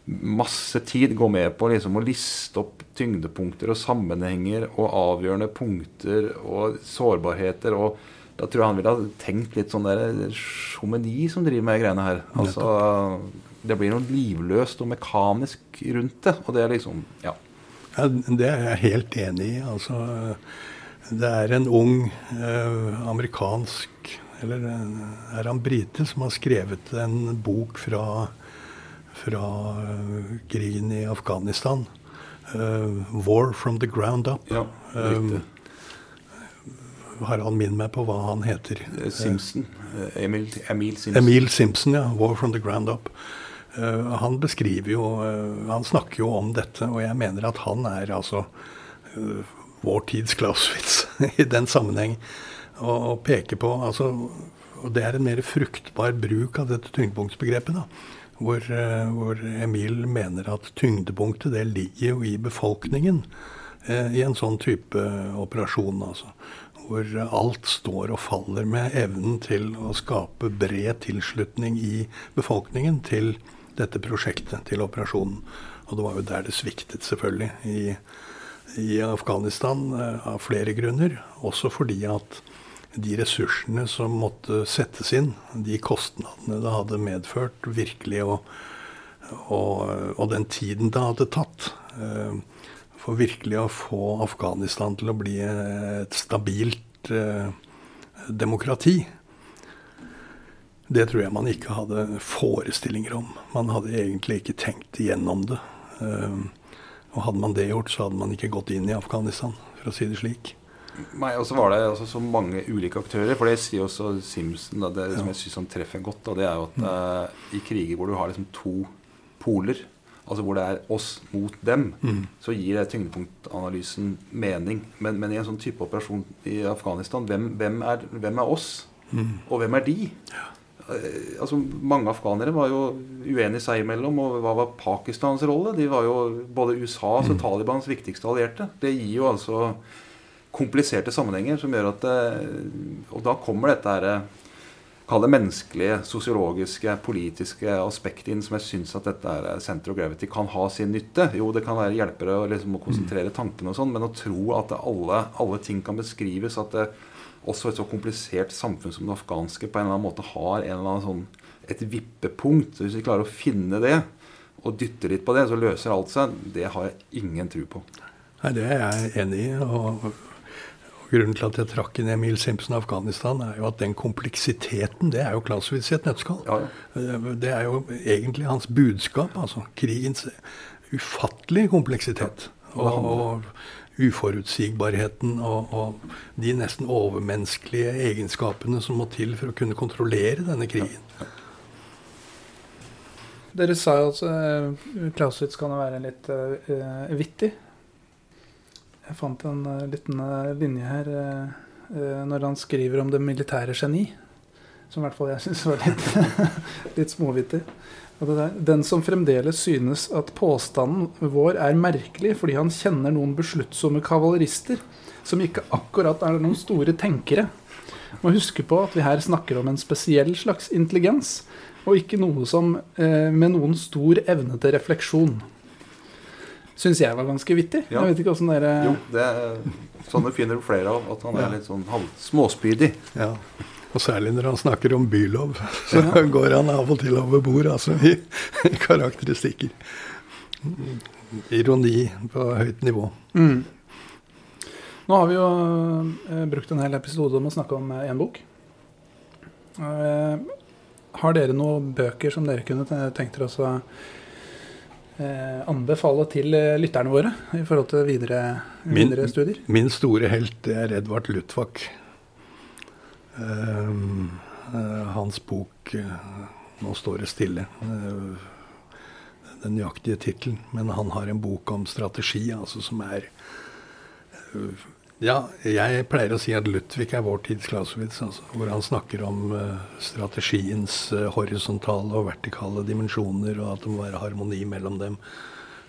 [SPEAKER 1] masse tid gå med på liksom, å liste opp tyngdepunkter og sammenhenger og avgjørende punkter og sårbarheter. og Da tror jeg han ville ha tenkt litt sånn der sjomeni som driver med greiene her. Altså, det blir noe livløst og mekanisk rundt det. Og det er liksom Ja.
[SPEAKER 2] Ja, det er jeg helt enig i. Altså, det er en ung eh, amerikansk Eller er han brite som har skrevet en bok fra, fra uh, krigen i Afghanistan. Uh, 'War from the ground up'. Ja, um, Harald, minn meg på hva han heter.
[SPEAKER 1] Simpson. Emil, Emil
[SPEAKER 2] Simpson. Emil Simpson, ja. 'War from the ground up'. Eh, han beskriver jo eh, Han snakker jo om dette, og jeg mener at han er altså eh, vår tids Clausewitz i den sammenheng. Og, og peker på altså, Og det er en mer fruktbar bruk av dette tyngdepunktsbegrepet. da, hvor, hvor, Emil mener at tyngdepunktet det ligger jo i befolkningen i en sånn type operasjon. altså hvor alt står og faller med evnen til å skape bred tilslutning i befolkningen til dette prosjektet til operasjonen. Og det var jo der det sviktet, selvfølgelig, i, i Afghanistan eh, av flere grunner. Også fordi at de ressursene som måtte settes inn, de kostnadene det hadde medført, virkelig, og, og, og den tiden det hadde tatt eh, for virkelig å få Afghanistan til å bli et stabilt eh, demokrati, det tror jeg man ikke hadde forestillinger om. Man hadde egentlig ikke tenkt igjennom det. Ehm, og hadde man det gjort, så hadde man ikke gått inn i Afghanistan, for å si det slik.
[SPEAKER 1] Nei, og så var det altså så mange ulike aktører. For det sier også Simpson, da, det som jeg syns han treffer godt. Da, det er jo at uh, i kriger hvor du har liksom to poler altså hvor det er oss mot dem, så gir det tyngdepunktanalysen mening. Men, men, i en sånn type operasjon i Afghanistan, hvem, hvem, er, hvem er, oss? Og hvem er de? Eh, altså Mange afghanere var jo uenige seg imellom. Og hva var Pakistans rolle? De var jo både USAs og Talibans viktigste allierte. Det gir jo altså kompliserte sammenhenger som gjør at det, Og da kommer dette herre Kall det menneskelige, sosiologiske, politiske aspektet inn som jeg syns at dette er center of gravity kan ha sin nytte. Jo, det kan være hjelpere å, liksom, å konsentrere tankene og sånn, men å tro at alle, alle, ting kan beskrives At det, også et så komplisert samfunn som det afghanske på en eller annen måte har en eller annen sånn, et vippepunkt. Hvis vi klarer å finne det og dytte litt på det, så løser alt seg. Det har jeg ingen tro på.
[SPEAKER 2] Nei, Det er jeg enig i. og Grunnen til at jeg trakk inn Emil Simpson Afghanistan, er jo at den kompleksiteten, det er jo Clausewitz i et nøttskall. Ja, ja. Det er jo egentlig hans budskap. altså Krigens ufattelige kompleksitet. Og, og uforutsigbarheten og, og, de nesten overmenneskelige egenskapene som må til for å kunne kontrollere denne krigen.
[SPEAKER 4] Dere sa jo at uh, Clausewitz kan være litt uh, vittig. Jeg fant en uh, liten uh, linje her uh, når han skriver om det militære geni. Som i hvert fall jeg syns var litt, litt småvittig. Den som fremdeles synes at påstanden vår er merkelig fordi han kjenner noen besluttsomme kavalerister som ikke akkurat er noen store tenkere, må huske på at vi her snakker om en spesiell slags intelligens, og ikke noe som med noen stor evne til refleksjon syns jeg var ganske vittig. Ja. Jeg vet ikke åssen dere
[SPEAKER 1] Jo, det er, sånne finner du flere av. At han er litt sånn småspydig.
[SPEAKER 2] Ja. Og særlig når han snakker om bylov, så ja. går han av og til over bord, altså, i, i karakteristikker. Ironi på høyt nivå. Mm.
[SPEAKER 4] Nå har vi jo eh, brukt en hel episode om å snakke om én eh, bok. Eh, har dere noen bøker som dere kunne tenkt dere å anbefale til eh, lytterne våre i forhold til videre, videre min, studier?
[SPEAKER 2] Min store helt er Edvard Lutvak. Uh, uh, hans bok uh, 'Nå står det stille'. den nøyaktige tittelen. Men han har en bok om strategi altså, som er ja, jeg pleier å si at Ludvig er vår tids Clausewitz. Altså, hvor han snakker om uh, strategiens uh, horisontale og vertikale dimensjoner, og at det må være harmoni mellom dem.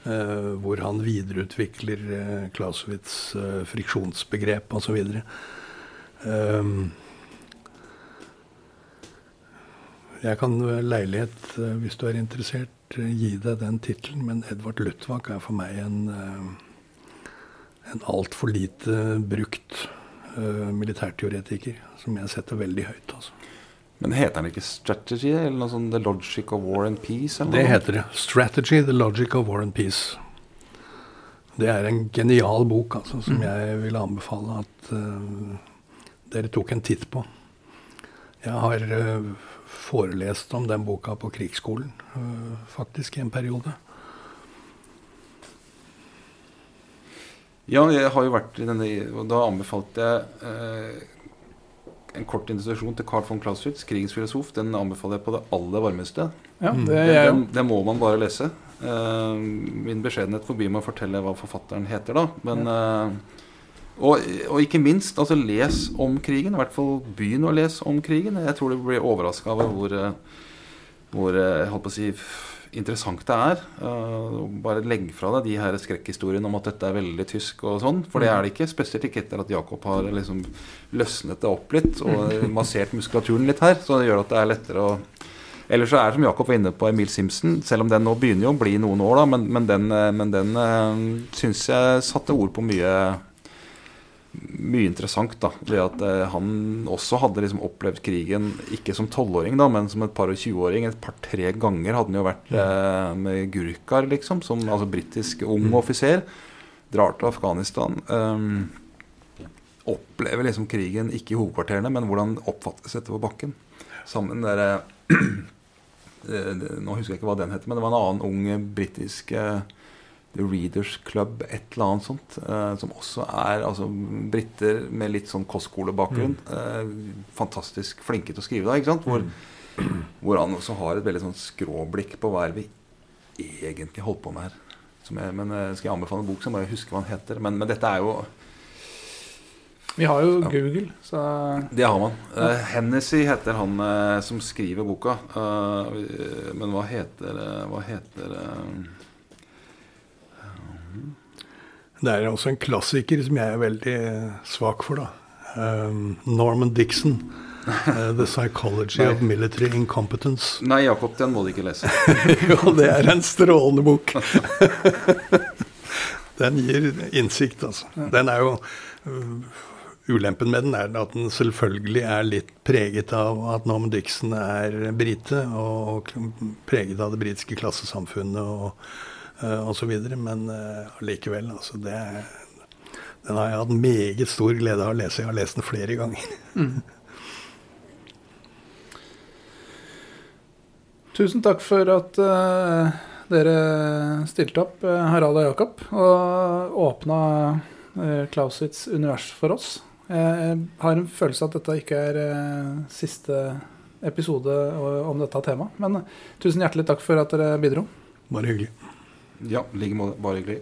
[SPEAKER 2] Uh, hvor han videreutvikler uh, Clausewitz' friksjonsbegrep osv. Um, jeg kan ved leilighet, hvis du er interessert, gi deg den tittelen, men Edvard Lutvak er for meg en en altfor lite brukt uh, militærteoretiker, som jeg setter veldig høyt. altså.
[SPEAKER 1] Men heter den ikke 'Strategy' eller noe sånt 'The Logic of War and Peace'?
[SPEAKER 2] det heter det. 'Strategy, The Logic of War and Peace'. Det er en genial bok altså, som mm. jeg vil anbefale at uh, dere tok en titt på. Jeg har uh, forelest om den boka på krigsskolen, uh, faktisk, i en periode.
[SPEAKER 1] Ja, jeg har jo vært i denne Og da anbefalte jeg eh, en kort introduksjon til Carl von Clausewitz, krigens filosof. Den anbefaler jeg på det aller varmeste.
[SPEAKER 4] Ja,
[SPEAKER 1] mm.
[SPEAKER 4] det,
[SPEAKER 1] er... den, den, må man bare lese. Eh, min beskjedenhet forbyr meg å fortelle hva forfatteren heter, da. Men eh, og, og, ikke minst, altså les om krigen. I hvert fall begynn å lese om krigen. Jeg tror du blir overraska over hvor, eh, hvor eh, jeg holdt på å si interessant det er. Uh, bare legg fra deg de her skrekkhistoriene om at dette er veldig tysk og sånn. For det er det ikke. Spesielt ikke etter at Jakob har liksom løsnet det opp litt og massert muskulaturen litt her. Så det gjør at det er lettere å Ellers så er det som Jakob var inne på Emil Simpson, selv om den nå begynner jo å bli noen år, da, men, men den, eh, men den uh, syns jeg satte ord på mye mye interessant. da, ved at eh, Han også hadde liksom opplevd krigen ikke som tolvåring, men som et par og tjueåring. Et par-tre ganger hadde han jo vært eh, med Gurkar, liksom, som altså britisk ung mm. offiser. Drar til Afghanistan. Eh, opplever liksom krigen ikke i hovedkvarterene, men hvordan oppfattes dette på bakken. Sammen der, eh, Nå husker jeg ikke hva den heter, men det var en annen ung britisk eh, The Readers Club, et eller annet sånt. Uh, som også er altså, briter med litt sånn kostskolebakgrunn. Mm. Uh, fantastisk flinke til å skrive, da. ikke sant? Hvor, mm. hvor, han også har et veldig sånn skråblikk på hva er vi egentlig holdt på med her. Som jeg, men eh, Skal jeg anbefale en bok, så må jeg huske hva den heter. Men, men dette er jo
[SPEAKER 4] Vi har jo
[SPEAKER 1] Ja.
[SPEAKER 4] Google, så
[SPEAKER 1] Det har man. Uh, Hennessy heter han uh, som skriver boka. Uh, men hva heter eh, Hva heter eh,
[SPEAKER 2] Det er også en klassiker som jeg er veldig svak for, da. Um, Norman Dixon. uh, 'The Psychology of Military Incompetence'.
[SPEAKER 1] Nei, Jakob, den må du ikke lese.
[SPEAKER 2] jo, det er en strålende bok. den gir innsikt, altså. Den er jo uh, Ulempen med den er at den selvfølgelig er litt preget av at Norman Dixon er brite, og preget av det britiske klassesamfunnet og, uh, så videre. Men uh, altså det Den har jeg hatt meget stor glede av å lese. Jeg har lest den flere ganger.
[SPEAKER 4] Tusen takk for at uh, dere stilte opp, eh, Harald og Jakob, og åpna uh, Clausitz univers for oss. Jeg har en følelse at dette ikke er uh, siste episode om dette temaet. Men tusen hjertelig takk for at dere bidro.
[SPEAKER 2] Bare hyggelig.
[SPEAKER 1] Ja, i like måte. Bare hyggelig.